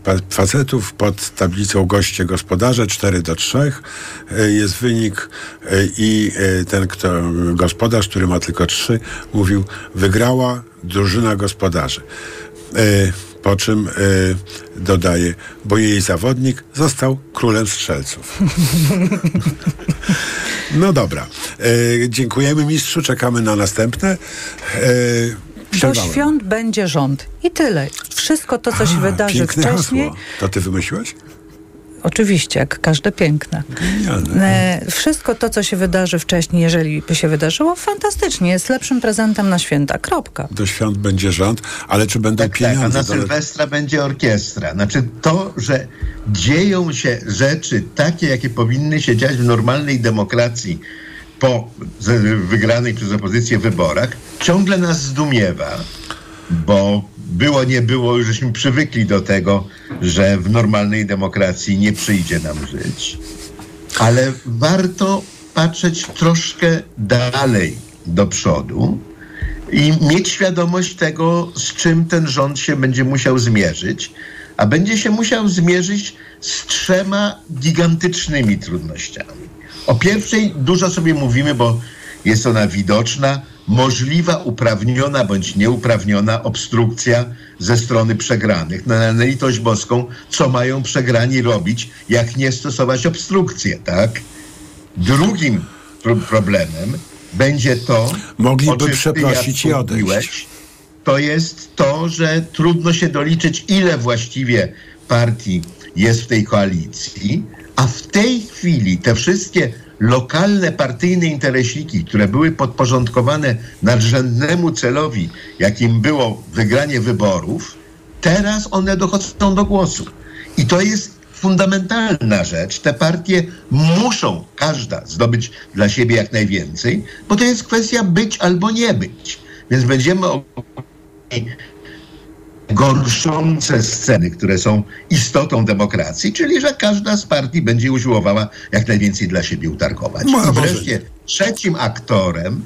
e, facetów pod tablicą goście gospodarze, 4 do 3. E, jest wynik i ten kto, gospodarz, który ma tylko 3, mówił, wygrała drużyna gospodarzy. Po czym e, dodaje, bo jej zawodnik został królem strzelców. No dobra. E, dziękujemy mistrzu, czekamy na następne. E, Do przerwałem. świąt będzie rząd. I tyle. Wszystko to, co się A, wydarzy piękne wcześniej. Hasło. To ty wymyśliłeś? Oczywiście, jak każde piękne. E, wszystko to, co się wydarzy wcześniej, jeżeli by się wydarzyło, fantastycznie. Jest lepszym prezentem na święta. Kropka. Do świąt będzie rząd, ale czy będą Tak, a pieniądze? na To- Sylwestra będzie orkiestra. Znaczy to, że dzieją się rzeczy takie, jakie powinny się dziać w normalnej demokracji po wygranych przez opozycję wyborach, ciągle nas zdumiewa, bo było, nie było, już żeśmy przywykli do tego, że w normalnej demokracji nie przyjdzie nam żyć. Ale warto patrzeć troszkę dalej do przodu i mieć świadomość tego, z czym ten rząd się będzie musiał zmierzyć, a będzie się musiał zmierzyć z trzema gigantycznymi trudnościami. O pierwszej dużo sobie mówimy, bo jest ona widoczna, możliwa, uprawniona bądź nieuprawniona obstrukcja ze strony przegranych. Na, na litość boską, co mają przegrani robić, jak nie stosować obstrukcję, tak? Drugim pro- problemem będzie to, Mogliby przeprosić i odejść. to jest to, że trudno się doliczyć, ile właściwie partii jest w tej koalicji, a w tej chwili te wszystkie lokalne partyjne interesiki, które były podporządkowane nadrzędnemu celowi, jakim było wygranie wyborów, teraz one dochodzą do głosu. I to jest fundamentalna rzecz. Te partie muszą, każda, zdobyć dla siebie jak najwięcej, bo to jest kwestia być albo nie być. Więc będziemy gorszące sceny, które są istotą demokracji, czyli że każda z partii będzie usiłowała jak najwięcej dla siebie utargować. No, wreszcie trzecim aktorem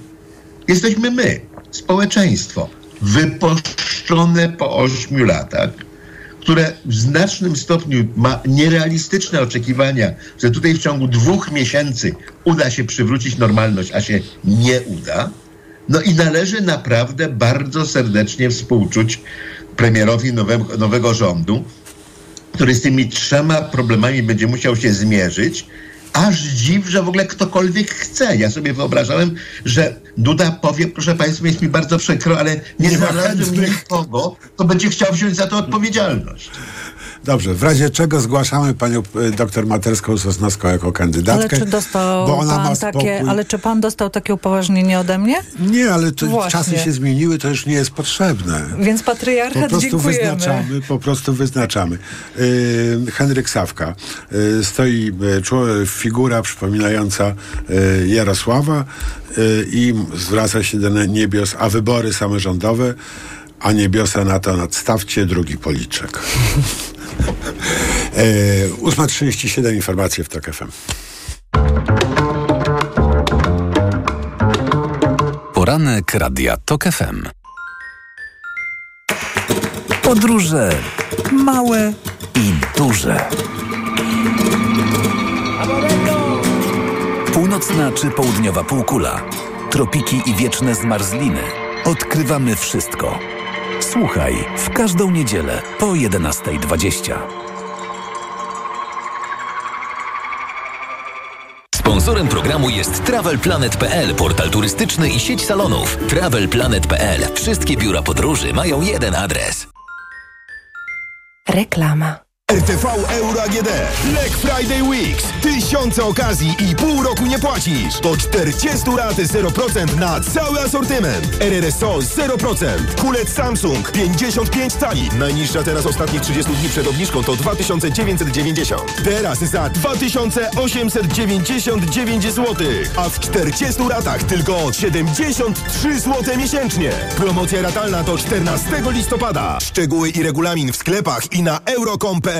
jesteśmy my, społeczeństwo, wypuszczone po ośmiu latach, które w znacznym stopniu ma nierealistyczne oczekiwania, że tutaj w ciągu dwóch miesięcy uda się przywrócić normalność, a się nie uda. No i należy naprawdę bardzo serdecznie współczuć premierowi nowego, nowego rządu, który z tymi trzema problemami będzie musiał się zmierzyć. Aż dziw, że w ogóle ktokolwiek chce. Ja sobie wyobrażałem, że Duda powie, proszę Państwa, jest mi bardzo przykro, ale nie, Nie znalazłem nikogo, kto będzie chciał wziąć za to odpowiedzialność. Dobrze, w razie czego zgłaszamy panią e, doktor Materską Sosnowską jako kandydatkę. Ale czy dostał bo ona pan takie, ale czy pan dostał takie upoważnienie ode mnie? Nie, ale to Właśnie. czasy się zmieniły, to już nie jest potrzebne. Więc Po patriarchat prostu dziękujemy. wyznaczamy, po prostu wyznaczamy. Yy, Henryk Sawka. Yy, stoi człowiek, figura przypominająca yy, Jarosława i zwraca się do niebios, a wybory samorządowe, a niebiosa na to nadstawcie, drugi policzek. Yy, 8.37 informacje w TOK FM. Poranek Radia TOK FM. Podróże małe i duże. Północna czy południowa półkula. Tropiki i wieczne zmarzliny. Odkrywamy wszystko. Słuchaj w każdą niedzielę po 11.20. Sponsorem programu jest TravelPlanet.pl, portal turystyczny i sieć salonów. TravelPlanet.pl. Wszystkie biura podróży mają jeden adres. Reklama. RTV Euro AGD. Black Friday Weeks. Tysiące okazji i pół roku nie płacisz. Do 40 raty 0% na cały asortyment. RRSO 0%. Kulec Samsung 55 cali. Najniższa teraz ostatnich 30 dni przed obniżką to 2990. Teraz za 2899 zł. A w 40 ratach tylko 73 zł miesięcznie. Promocja ratalna do 14 listopada. Szczegóły i regulamin w sklepach i na euro.com.pl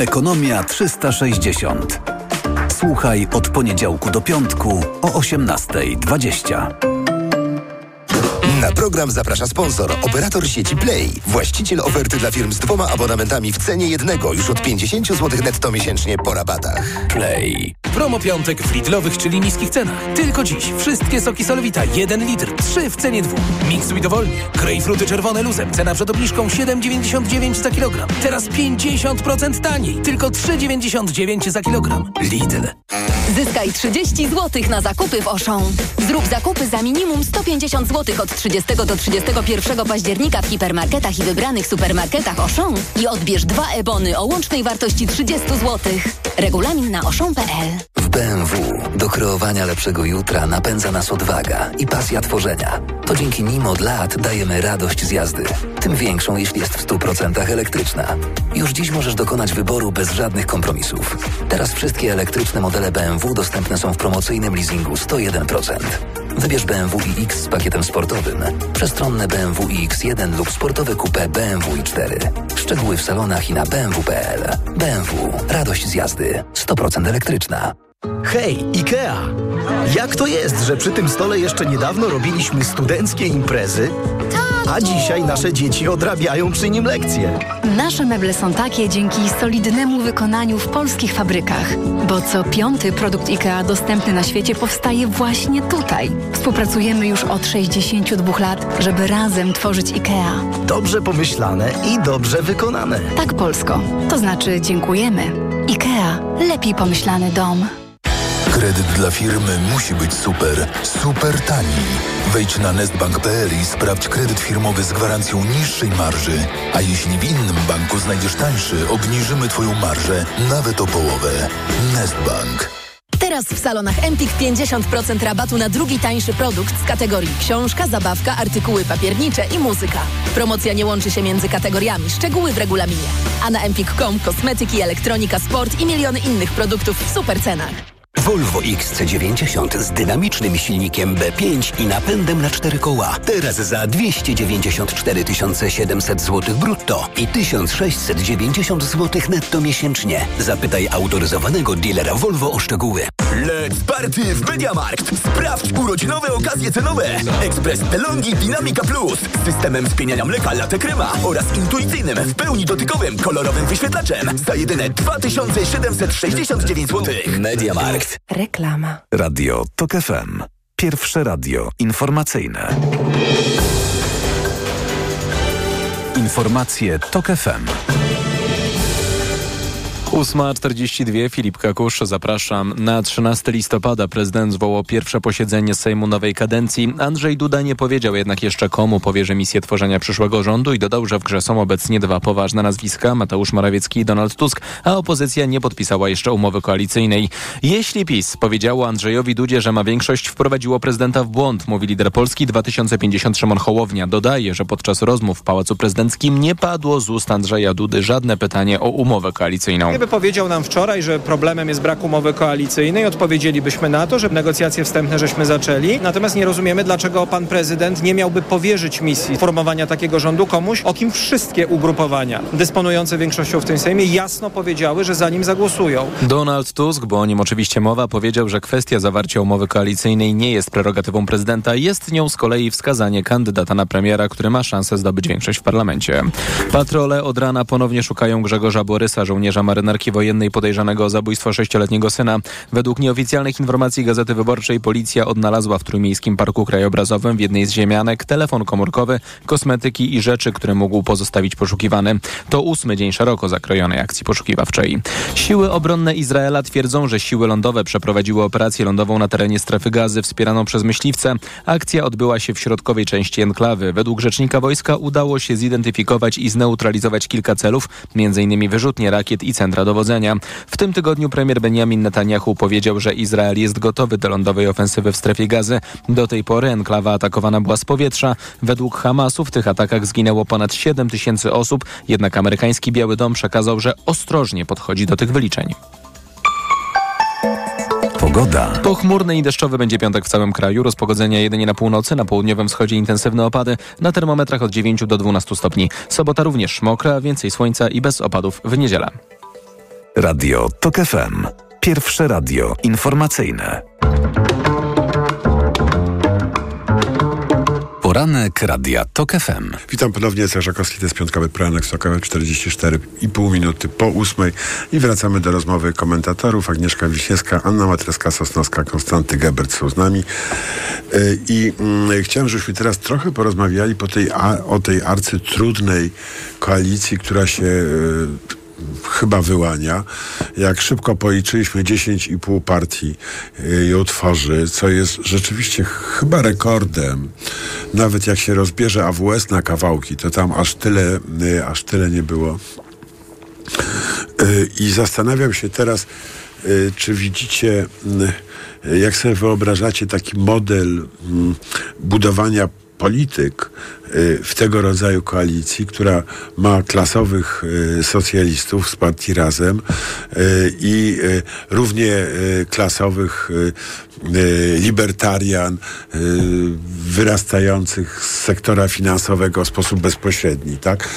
Ekonomia 360. Słuchaj od poniedziałku do piątku o 18.20. Na program zaprasza sponsor, operator sieci Play, właściciel oferty dla firm z dwoma abonamentami w cenie jednego już od 50 zł netto miesięcznie po rabatach. Play. Promo piątek w Lidlowych, czyli niskich cenach. Tylko dziś. Wszystkie soki Solvita 1 litr, 3 w cenie 2. Miksuj dowolnie. Grejpfruty czerwone luzem. Cena przed obniżką 7,99 za kilogram. Teraz 50% taniej. Tylko 3,99 za kilogram. Lidl. Zyskaj 30 zł na zakupy w Auchan. Zrób zakupy za minimum 150 zł od 30 do 31 października w hipermarketach i wybranych supermarketach Auchan i odbierz dwa ebony o łącznej wartości 30 zł. Regulamin na auchan.pl W BMW do kreowania lepszego jutra napędza nas odwaga i pasja tworzenia. To dzięki nim od lat dajemy radość z jazdy. Tym większą, jeśli jest w 100% elektryczna. Już dziś możesz dokonać wyboru bez żadnych kompromisów. Teraz wszystkie elektryczne modele BMW dostępne są w promocyjnym leasingu 101%. Wybierz BMW iX z pakietem sportowym, przestronne BMW iX1 lub sportowe coupé BMW i4. Szczegóły w salonach i na bmw.pl. BMW. Radość z jazdy. 100% elektryczna. Hej, IKEA! Jak to jest, że przy tym stole jeszcze niedawno robiliśmy studenckie imprezy, a dzisiaj nasze dzieci odrabiają przy nim lekcje? Nasze meble są takie dzięki solidnemu wykonaniu w polskich fabrykach, bo co piąty produkt IKEA dostępny na świecie powstaje właśnie tutaj. Współpracujemy już od 62 lat, żeby razem tworzyć IKEA. Dobrze pomyślane i dobrze wykonane. Tak polsko. To znaczy dziękujemy. IKEA. Lepiej pomyślany dom. Kredyt dla firmy musi być super, super tani. Wejdź na nestbank.pl i sprawdź kredyt firmowy z gwarancją niższej marży. A jeśli w innym banku znajdziesz tańszy, obniżymy Twoją marżę nawet o połowę. Nestbank. Teraz w salonach Empik 50% rabatu na drugi tańszy produkt z kategorii książka, zabawka, artykuły papiernicze i muzyka. Promocja nie łączy się między kategoriami, szczegóły w regulaminie. A na empik.com kosmetyki, elektronika, sport i miliony innych produktów w super cenach. Volvo XC90 z dynamicznym silnikiem B5 i napędem na cztery koła. Teraz za 294 700 zł brutto i 1690 zł netto miesięcznie. Zapytaj autoryzowanego dealera Volvo o szczegóły. Let's party w Mediamarkt! Sprawdź urodzinowe okazje cenowe! Ekspres Delonghi Dynamica Plus z systemem spieniania mleka latte crema oraz intuicyjnym, w pełni dotykowym, kolorowym wyświetlaczem za jedyne 2769 zł. Mediamarkt. Reklama. Radio TOK FM. Pierwsze radio informacyjne. Informacje TOK FM. 8.42 Filip Kakusz, zapraszam. Na 13 listopada prezydent zwołał pierwsze posiedzenie Sejmu nowej kadencji. Andrzej Duda nie powiedział jednak jeszcze komu powierzy misję tworzenia przyszłego rządu i dodał, że w grze są obecnie dwa poważne nazwiska, Mateusz Morawiecki i Donald Tusk, a opozycja nie podpisała jeszcze umowy koalicyjnej. Jeśli PiS powiedziało Andrzejowi Dudzie, że ma większość, wprowadziło prezydenta w błąd, mówi lider Polski 2050 Szymon Hołownia. Dodaje, że podczas rozmów w Pałacu Prezydenckim nie padło z ust Andrzeja Dudy żadne pytanie o umowę koalicyjną. By powiedział nam wczoraj, że problemem jest brak umowy koalicyjnej, odpowiedzielibyśmy na to, że negocjacje wstępne żeśmy zaczęli. Natomiast nie rozumiemy, dlaczego pan prezydent nie miałby powierzyć misji formowania takiego rządu komuś, o kim wszystkie ugrupowania dysponujące większością w tym Sejmie jasno powiedziały, że za nim zagłosują. Donald Tusk, bo o nim oczywiście mowa, powiedział, że kwestia zawarcia umowy koalicyjnej nie jest prerogatywą prezydenta, jest nią z kolei wskazanie kandydata na premiera, który ma szansę zdobyć większość w parlamencie. Patrole od rana ponownie szukają Grzegorza Borysa, żołnierza marynarki wojennej podejrzanego o zabójstwo sześcioletniego syna. Według nieoficjalnych informacji Gazety Wyborczej policja odnalazła w Trójmiejskim Parku Krajobrazowym w jednej z ziemianek telefon komórkowy, kosmetyki i rzeczy, które mógł pozostawić poszukiwany. To ósmy dzień szeroko zakrojonej akcji poszukiwawczej. Siły obronne Izraela twierdzą, że siły lądowe przeprowadziły operację lądową na terenie strefy gazy wspieraną przez myśliwce. Akcja odbyła się w środkowej części enklawy. Według rzecznika wojska udało się zidentyfikować i zneutralizować kilka celów, m.in. wyrzutnie rakiet i centra dowodzenia. W tym tygodniu premier Benjamin Netanyahu powiedział, że Izrael jest gotowy do lądowej ofensywy w strefie gazy. Do tej pory enklawa atakowana była z powietrza. Według Hamasu w tych atakach zginęło ponad 7 tysięcy osób, jednak amerykański Biały Dom przekazał, że ostrożnie podchodzi do tych wyliczeń. Pogoda. Pochmurny i deszczowy będzie piątek w całym kraju. Rozpogodzenia jedynie na północy, na południowym wschodzie intensywne opady. Na termometrach od 9 do 12 stopni. Sobota również mokra, więcej słońca i bez opadów w niedzielę. Radio TOK FM. Pierwsze radio informacyjne. Poranek Radia TOK FM. Witam ponownie, Cezar Żakowski, to jest piątkowy poranek TOK FM, 44,5 minuty po ósmej i wracamy do rozmowy komentatorów. Agnieszka Wiśniewska, Anna Matreska-Sosnowska, Konstanty Gebert są z nami. Yy, I mm, chciałem, żebyśmy teraz trochę porozmawiali po tej, o tej arcytrudnej koalicji, która się yy, chyba wyłania. Jak szybko policzyliśmy 10,5 partii y, ją tworzy, co jest rzeczywiście chyba rekordem. Nawet jak się rozbierze AWS na kawałki, to tam aż tyle, y, aż tyle nie było. Y, I zastanawiam się teraz, czy widzicie, jak sobie wyobrażacie taki model mm, budowania polityk w tego rodzaju koalicji, która ma klasowych socjalistów z partii Razem i równie klasowych libertarian wyrastających z sektora finansowego w sposób bezpośredni, tak?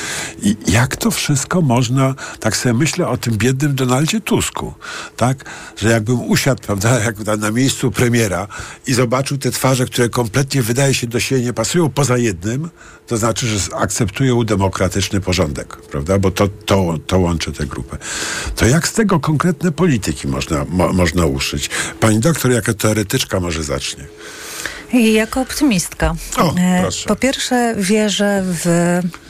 I jak to wszystko można, tak sobie myślę o tym biednym Donaldzie Tusku, tak? Że jakbym usiadł, prawda, jak na miejscu premiera i zobaczył te twarze, które kompletnie wydaje się do siebie nie pasują, poza jednym, to znaczy, że akceptują demokratyczny porządek, prawda? Bo to, to, to łączy tę grupę. To jak z tego konkretne polityki można, mo, można uszyć? Pani doktor, jako teoretyczka może zacznie. Jako optymistka. O, po pierwsze, wierzę w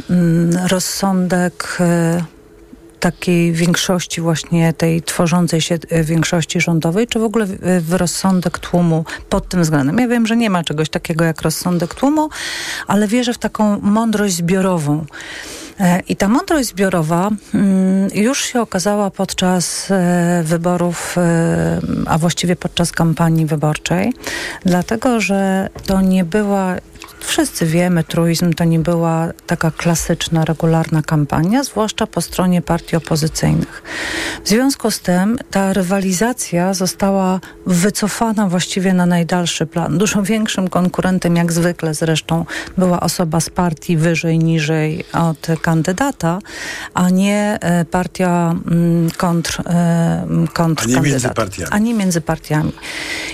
mm, rozsądek takiej większości właśnie tej tworzącej się większości rządowej, czy w ogóle w rozsądek tłumu pod tym względem. Ja wiem, że nie ma czegoś takiego jak rozsądek tłumu, ale wierzę w taką mądrość zbiorową. I ta mądrość zbiorowa już się okazała podczas wyborów, a właściwie podczas kampanii wyborczej, dlatego że to nie była wszyscy wiemy, truizm to nie była taka klasyczna, regularna kampania, zwłaszcza po stronie partii opozycyjnych. W związku z tym ta rywalizacja została wycofana właściwie na najdalszy plan. Dużo większym konkurentem, jak zwykle zresztą, była osoba z partii wyżej, niżej od kandydata, a nie partia kontr, kontr a nie między partiami. A nie między partiami.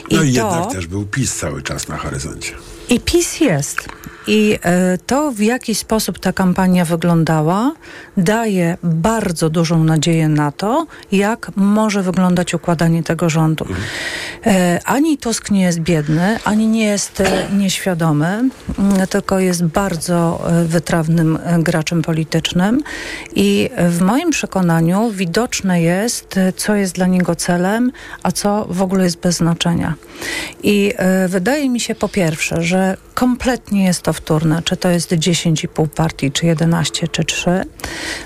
I no i to... jednak też był PiS cały czas na horyzoncie. I PiS jest. I to, w jaki sposób ta kampania wyglądała, daje bardzo dużą nadzieję na to, jak może wyglądać układanie tego rządu. Ani Tusk nie jest biedny, ani nie jest nieświadomy, tylko jest bardzo wytrawnym graczem politycznym. I w moim przekonaniu widoczne jest, co jest dla niego celem, a co w ogóle jest bez znaczenia. I wydaje mi się po pierwsze, że kompletnie jest to w powtórne, czy to jest 10,5 partii, czy 11, czy 3,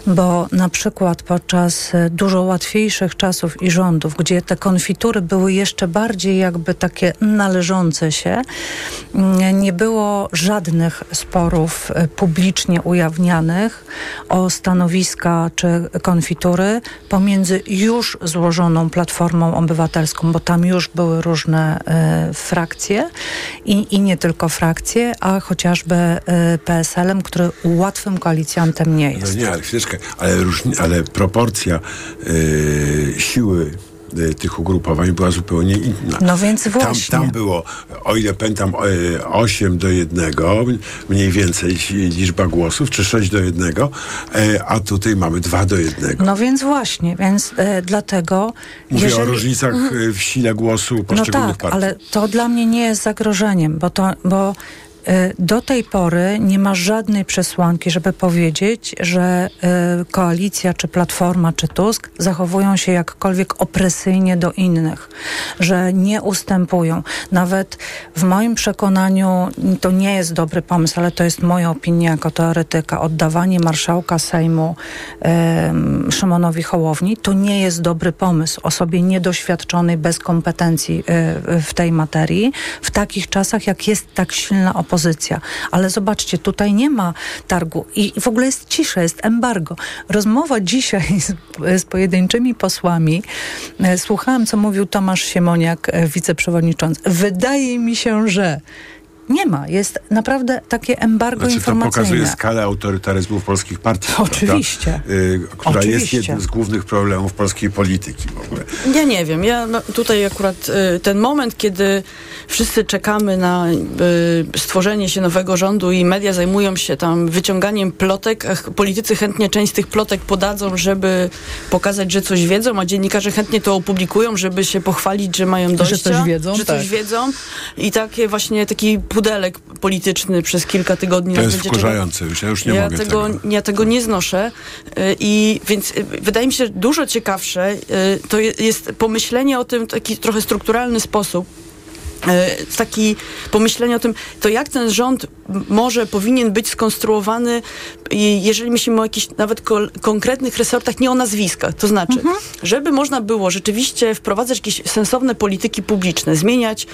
bo na przykład podczas e, dużo łatwiejszych czasów i rządów, gdzie te konfitury były jeszcze bardziej jakby takie należące się, mm, nie było żadnych sporów e, publicznie ujawnianych o stanowiska czy konfitury pomiędzy już złożoną Platformą Obywatelską, bo tam już były różne e, frakcje i, i nie tylko frakcje, a chociażby e, PSL-em, który łatwym koalicjantem nie jest. No nie, ale chwileczkę, ale, różni, ale proporcja y, siły y, tych ugrupowań była zupełnie inna. No więc Tam, właśnie. tam było, o ile pamiętam, y, 8 do 1, mniej więcej liczba głosów, czy 6 do 1, y, a tutaj mamy 2 do 1. No więc właśnie, więc e, dlatego... Mówię jeżeli- o różnicach Mhm. y, w sile głosu No poszczególnych tak, partii. ale to dla mnie nie jest zagrożeniem, bo to, bo y, do tej pory nie ma żadnej przesłanki, żeby powiedzieć, że y, koalicja, czy Platforma, czy Tusk zachowują się jakkolwiek opresyjnie do innych, że nie ustępują. Nawet w moim przekonaniu to nie jest dobry pomysł, ale to jest moja opinia jako teoretyka. Oddawanie marszałka Sejmu Szymonowi Hołowni to nie jest dobry pomysł osobie niedoświadczonej, bez kompetencji y, w tej materii, w takich czasach, jak jest tak silna opozycja. Ale zobaczcie, tutaj nie ma targu i i w ogóle jest cisza, jest embargo. Rozmowa dzisiaj z, z pojedynczymi posłami, e, słuchałam, co mówił Tomasz Siemoniak, e, wiceprzewodniczący. Wydaje mi się, że nie ma. Jest naprawdę takie embargo Znaczy, to informacyjne. pokazuje skalę autorytaryzmu w polskich partiach. Oczywiście. Prawda? Y, która jest Oczywiście. jednym z głównych problemów polskiej polityki w ogóle. Ja nie wiem. Ja no, tutaj akurat y, ten moment, kiedy wszyscy czekamy na y, stworzenie się nowego rządu i media zajmują się tam wyciąganiem plotek, politycy chętnie część z tych plotek podadzą, żeby pokazać, że coś wiedzą, a dziennikarze chętnie to opublikują, żeby się pochwalić, że mają dojścia. coś wiedzą, Że tak. coś wiedzą. I takie właśnie taki pudelek polityczny przez kilka tygodni To jest wkurzające już, ja już nie ja mogę tego, tego. Ja tego nie znoszę y, i więc y, wydaje mi się, że dużo ciekawsze y, to je- jest pomyślenie o tym w taki trochę strukturalny sposób, taki pomyślenie o tym, to jak ten rząd może, powinien być skonstruowany, i jeżeli myślimy o jakichś nawet kol- konkretnych resortach, nie o nazwiskach. To znaczy, żeby można było rzeczywiście wprowadzać jakieś sensowne polityki publiczne, zmieniać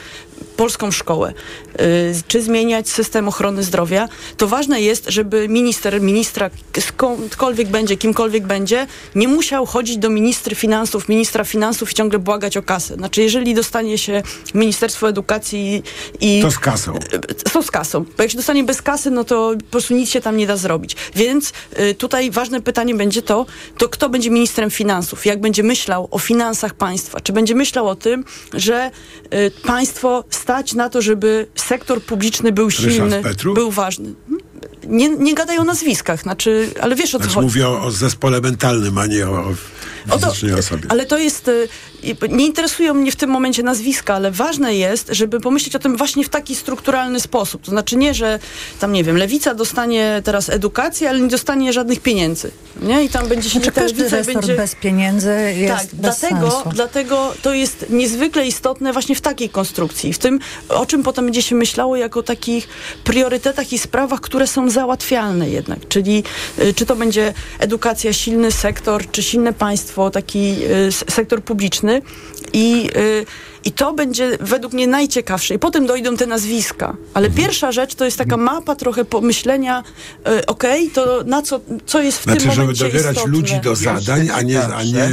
polską szkołę, y, czy zmieniać system ochrony zdrowia, to ważne jest, żeby minister, ministra skądkolwiek będzie, kimkolwiek będzie, nie musiał chodzić do ministry finansów, ministra finansów i ciągle błagać o kasę. Znaczy, jeżeli dostanie się Ministerstwo Edukacji i... To z kasą. Są z kasą. Bo jak się dostanie bez kasy, no to po prostu nic się tam nie da zrobić. Więc y, tutaj ważne pytanie będzie to, to kto będzie ministrem finansów? Jak będzie myślał o finansach państwa? Czy będzie myślał o tym, że y, państwo stać na to, żeby sektor publiczny był Ryszard silny, Petru? był ważny? Nie, nie gadaj o nazwiskach, znaczy, ale wiesz o co Znaczy chodzi. mówię o, o zespole mentalnym, a nie o, o fizycznej osobie. Ale to jest. y, Nie interesują mnie w tym momencie nazwiska, ale ważne jest, żeby pomyśleć o tym właśnie w taki strukturalny sposób. To znaczy nie, że tam nie wiem, lewica dostanie teraz edukację, ale nie dostanie żadnych pieniędzy. Nie? I tam będzie się Znaczy, ta każdy resort będzie... bez pieniędzy jest tak, bez dlatego, sensu. dlatego to jest niezwykle istotne właśnie w takiej konstrukcji. W tym, o czym potem będzie się myślało jako takich priorytetach i sprawach, które są załatwialne jednak. Czyli y, czy to będzie edukacja, silny sektor, czy silne państwo, taki y, sektor publiczny i y, i to będzie według mnie najciekawsze. I potem dojdą te nazwiska. Ale Mhm. pierwsza rzecz to jest taka mapa trochę pomyślenia, y, okej, to na co, co jest w Znaczy, tym żeby momencie dobierać istotne. ludzi do zadań, a nie, a nie,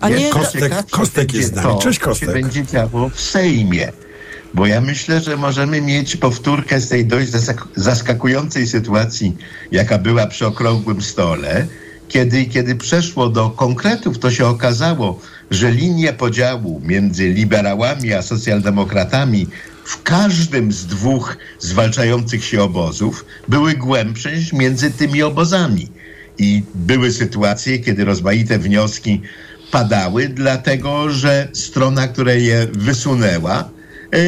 A nie- Kostek, Ciekawsze Kostek jest z nami. Cześć Kostek. będzie działo w Sejmie. Bo ja myślę, że możemy mieć powtórkę z tej dość zaskakującej sytuacji, jaka była przy okrągłym stole, kiedy, kiedy przeszło do konkretów, to się okazało, że linie podziału między liberałami a socjaldemokratami w każdym z dwóch zwalczających się obozów były głębsze niż między tymi obozami. I były sytuacje, kiedy rozmaite wnioski padały, dlatego że strona, która je wysunęła,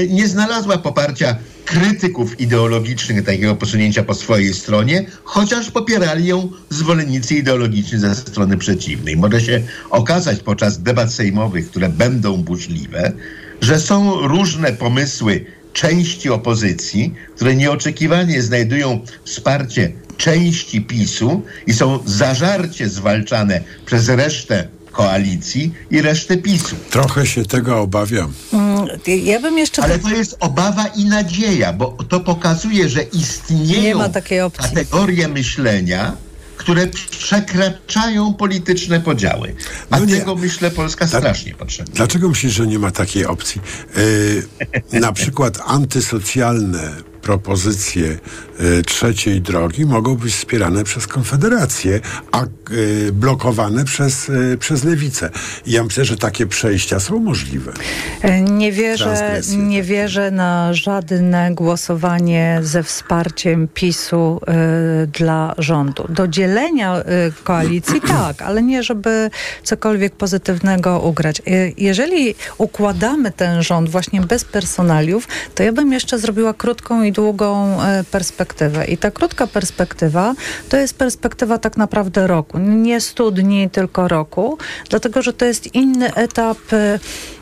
nie znalazła poparcia krytyków ideologicznych takiego posunięcia po swojej stronie, chociaż popierali ją zwolennicy ideologiczni ze strony przeciwnej. Może się okazać podczas debat sejmowych, które będą burzliwe, że są różne pomysły, części opozycji, które nieoczekiwanie znajdują wsparcie części PiSu i są zażarcie zwalczane przez resztę koalicji i resztę PiSu. Trochę się tego obawiam. Mm, Ja bym jeszcze... Ale to jest obawa i nadzieja, bo to pokazuje, że Nie istnieją ma takiej opcji. kategorie myślenia, które przekraczają polityczne podziały. A tego, myślę, Polska strasznie potrzebuje. Dlaczego myślisz, że nie ma takiej opcji? Yy, na przykład antysocjalne propozycje y, trzeciej drogi mogą być wspierane przez Konfederację, a y, blokowane przez, y, przez Lewicę. I ja myślę, że takie przejścia są możliwe. E, Nie wierzę, nie wierzę na żadne głosowanie ze wsparciem PiSu y, dla rządu. Do dzielenia y, koalicji tak, ale nie żeby cokolwiek pozytywnego ugrać. Y, jeżeli układamy ten rząd właśnie bez personaliów, to ja bym jeszcze zrobiła krótką i długą y, perspektywę. I ta krótka perspektywa to jest perspektywa tak naprawdę roku. Nie stu dni, tylko roku, dlatego że to jest inny etap y,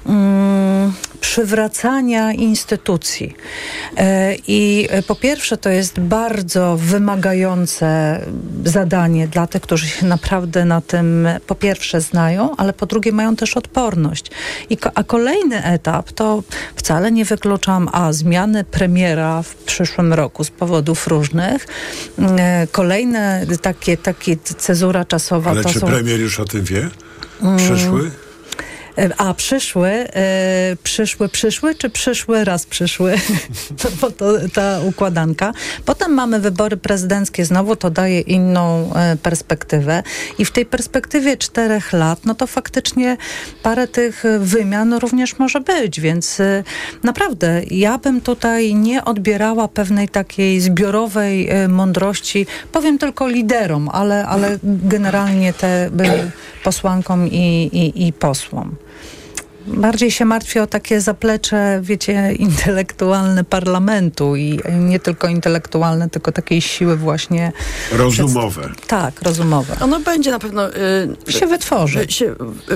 mm, przywracania instytucji. E, I e, po pierwsze to jest bardzo wymagające zadanie dla tych, którzy się naprawdę na tym po pierwsze znają, ale po drugie mają też odporność. I, a kolejny etap to wcale nie wykluczam a zmiany premiera w przyszłym roku z powodów różnych. E, Kolejne takie, takie cezura czasowa Ale to czy są... premier już o tym wie? Mm. Przyszły? E, A przyszły, e, przyszły, przyszły, czy przyszły raz przyszły? bo to, ta układanka. Potem mamy wybory prezydenckie, znowu to daje inną e, perspektywę. I w tej perspektywie czterech lat, no to faktycznie parę tych wymian również może być, więc naprawdę ja bym tutaj nie odbierała pewnej takiej zbiorowej mądrości, powiem tylko liderom, ale, ale generalnie te posłankom i, i, i posłom. Bardziej się martwię o takie zaplecze, wiecie, intelektualne parlamentu i nie tylko intelektualne, tylko takiej siły właśnie. Rozumowe. Tak, rozumowe. Ono będzie na pewno... y, Się wytworzy. y, Się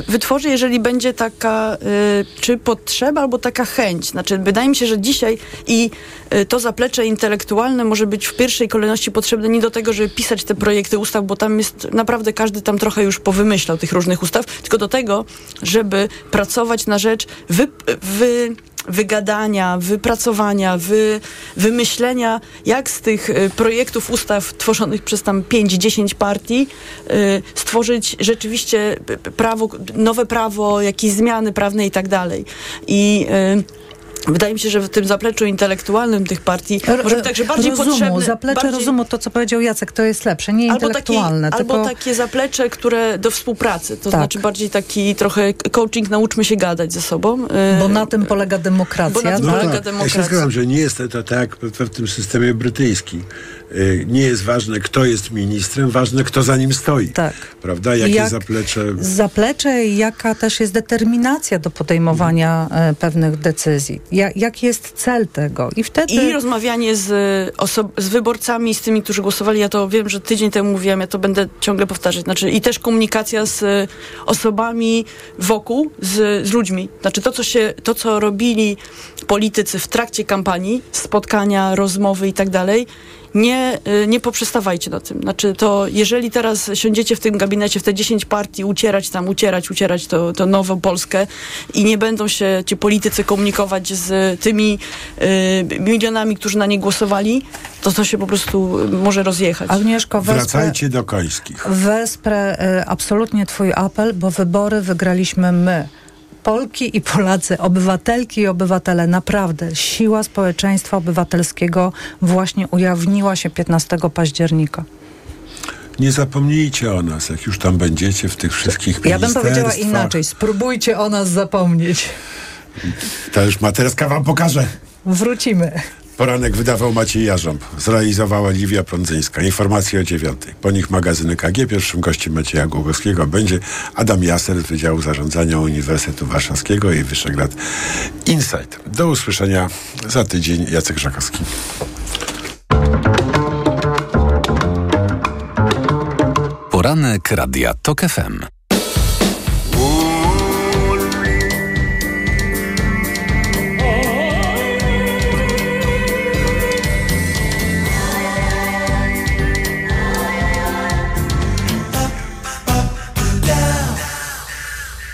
wytworzy, jeżeli będzie taka y, czy potrzeba, albo taka chęć. Znaczy, wydaje mi się, że dzisiaj i y, to zaplecze intelektualne może być w pierwszej kolejności potrzebne nie do tego, żeby pisać te projekty ustaw, bo tam jest naprawdę każdy tam trochę już powymyślał tych różnych ustaw, tylko do tego, żeby pracować na rzecz wy, wy, wygadania, wypracowania, wy, wymyślenia, jak z tych y, projektów ustaw tworzonych przez tam 5-10 partii y, stworzyć rzeczywiście prawo, nowe prawo, jakieś zmiany prawne i tak dalej. I y, Wydaje mi się, że w tym zapleczu intelektualnym tych partii może być także bardziej rozumu, potrzebny... zaplecze bardziej, rozumu, to co powiedział Jacek, to jest lepsze, nie albo, taki, intelektualne, albo tylko... takie zaplecze, które do współpracy, to Tak. znaczy bardziej taki trochę coaching, nauczmy się gadać ze sobą. Bo Y, na tym polega demokracja. Bo na tym No polega tak, ja demokracja. się zgadzam, że nie jest to, to tak w tym systemie brytyjskim. Y, Nie jest ważne, kto jest ministrem, ważne, kto za nim stoi. Tak. Prawda? Jakie Jak- zaplecze... Zaplecze i jaka też jest determinacja do podejmowania e, pewnych decyzji. Ja, jaki jest cel tego? I wtedy... I rozmawianie z, oso- z wyborcami, z tymi, którzy głosowali. Ja to wiem, że tydzień temu mówiłam, ja to będę ciągle powtarzać. Znaczy, I też komunikacja z y, osobami wokół, z, z ludźmi. Znaczy to co, się, to, co robili politycy w trakcie kampanii, spotkania, rozmowy i tak dalej, nie, y, nie poprzestawajcie na tym. Znaczy to, jeżeli teraz siądziecie w tym gabinecie, w te 10 partii, ucierać tam, ucierać, ucierać to, to nową Polskę i nie będą się ci politycy komunikować z tymi y, milionami, którzy na nie głosowali, to to się po prostu może rozjechać. Agnieszko, wesprę, Wracajcie do końskich. wesprę e, absolutnie twój apel, bo wybory wygraliśmy my. Polki i Polacy, obywatelki i obywatele, naprawdę siła społeczeństwa obywatelskiego właśnie ujawniła się 15 października. Nie zapomnijcie o nas, jak już tam będziecie w tych wszystkich Ja bym powiedziała inaczej, spróbujcie o nas zapomnieć. To już Matereska wam pokaże. Wrócimy. Poranek wydawał Maciej Jarząb, zrealizowała Liwia Prądzyńska. Informacje o dziewiątej. Po nich magazyny KG. Pierwszym gościem Macieja Głogowskiego będzie Adam Jaser z Wydziału Zarządzania Uniwersytetu Warszawskiego i Wyszegrád Insight. Do usłyszenia za tydzień. Jacek Żakowski. Poranek Radia TOK FM.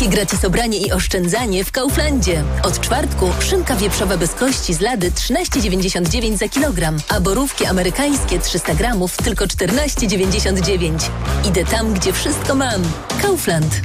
Wielkie gratis obranie i oszczędzanie w Kauflandzie. Od czwartku szynka wieprzowa bez kości z lady 13,99 za kilogram, a borówki amerykańskie 300 gramów tylko 14,99. Idę tam, gdzie wszystko mam. Kaufland.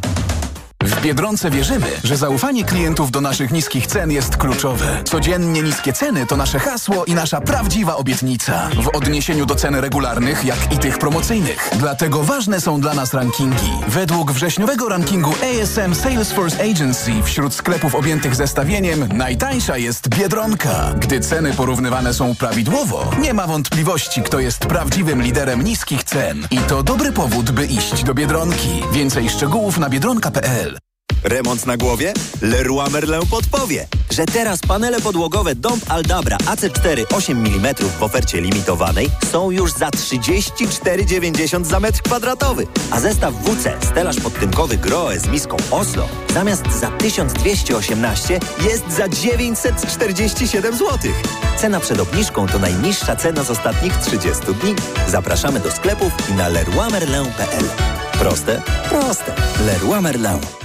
Biedronce wierzymy, że zaufanie klientów do naszych niskich cen jest kluczowe. Codziennie niskie ceny to nasze hasło i nasza prawdziwa obietnica. W odniesieniu do cen regularnych, jak i tych promocyjnych. Dlatego ważne są dla nas rankingi. Według wrześniowego rankingu ASM Salesforce Agency wśród sklepów objętych zestawieniem najtańsza jest Biedronka. Gdy ceny porównywane są prawidłowo, nie ma wątpliwości, kto jest prawdziwym liderem niskich cen. I to dobry powód, by iść do Biedronki. Więcej szczegółów na biedronka.pl Remont na głowie? Leroy Merlin podpowie, że teraz panele podłogowe Dom Aldabra AC4 8 mm w ofercie limitowanej są już za 34,90 za metr kwadratowy, a zestaw WC stelaż podtynkowy Groe z miską Oslo zamiast za 1218 jest za 947 zł. Cena przed obniżką to najniższa cena z ostatnich 30 dni. Zapraszamy do sklepów i na leroymerlin.pl. Proste? Proste. Leroy Merlin.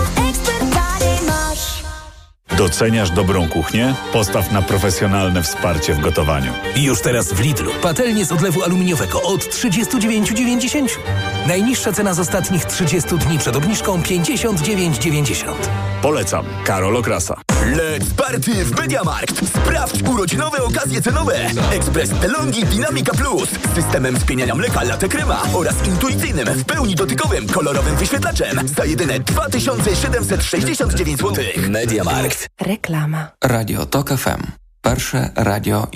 Doceniasz dobrą kuchnię? Postaw na profesjonalne wsparcie w gotowaniu. Już teraz w Lidlu. Patelnie z odlewu aluminiowego od 39,90. Najniższa cena z ostatnich 30 dni przed obniżką 59,90. Polecam. Karol Okrasa. Let's party w Mediamarkt! Sprawdź urodzinowe okazje cenowe! Ekspres Telongi Dynamica Plus z systemem spieniania mleka latte krema oraz intuicyjnym, w pełni dotykowym, kolorowym wyświetlaczem za jedyne 2769 zł. Mediamarkt. Reklama. Radio TOK FM. Pierwsze radio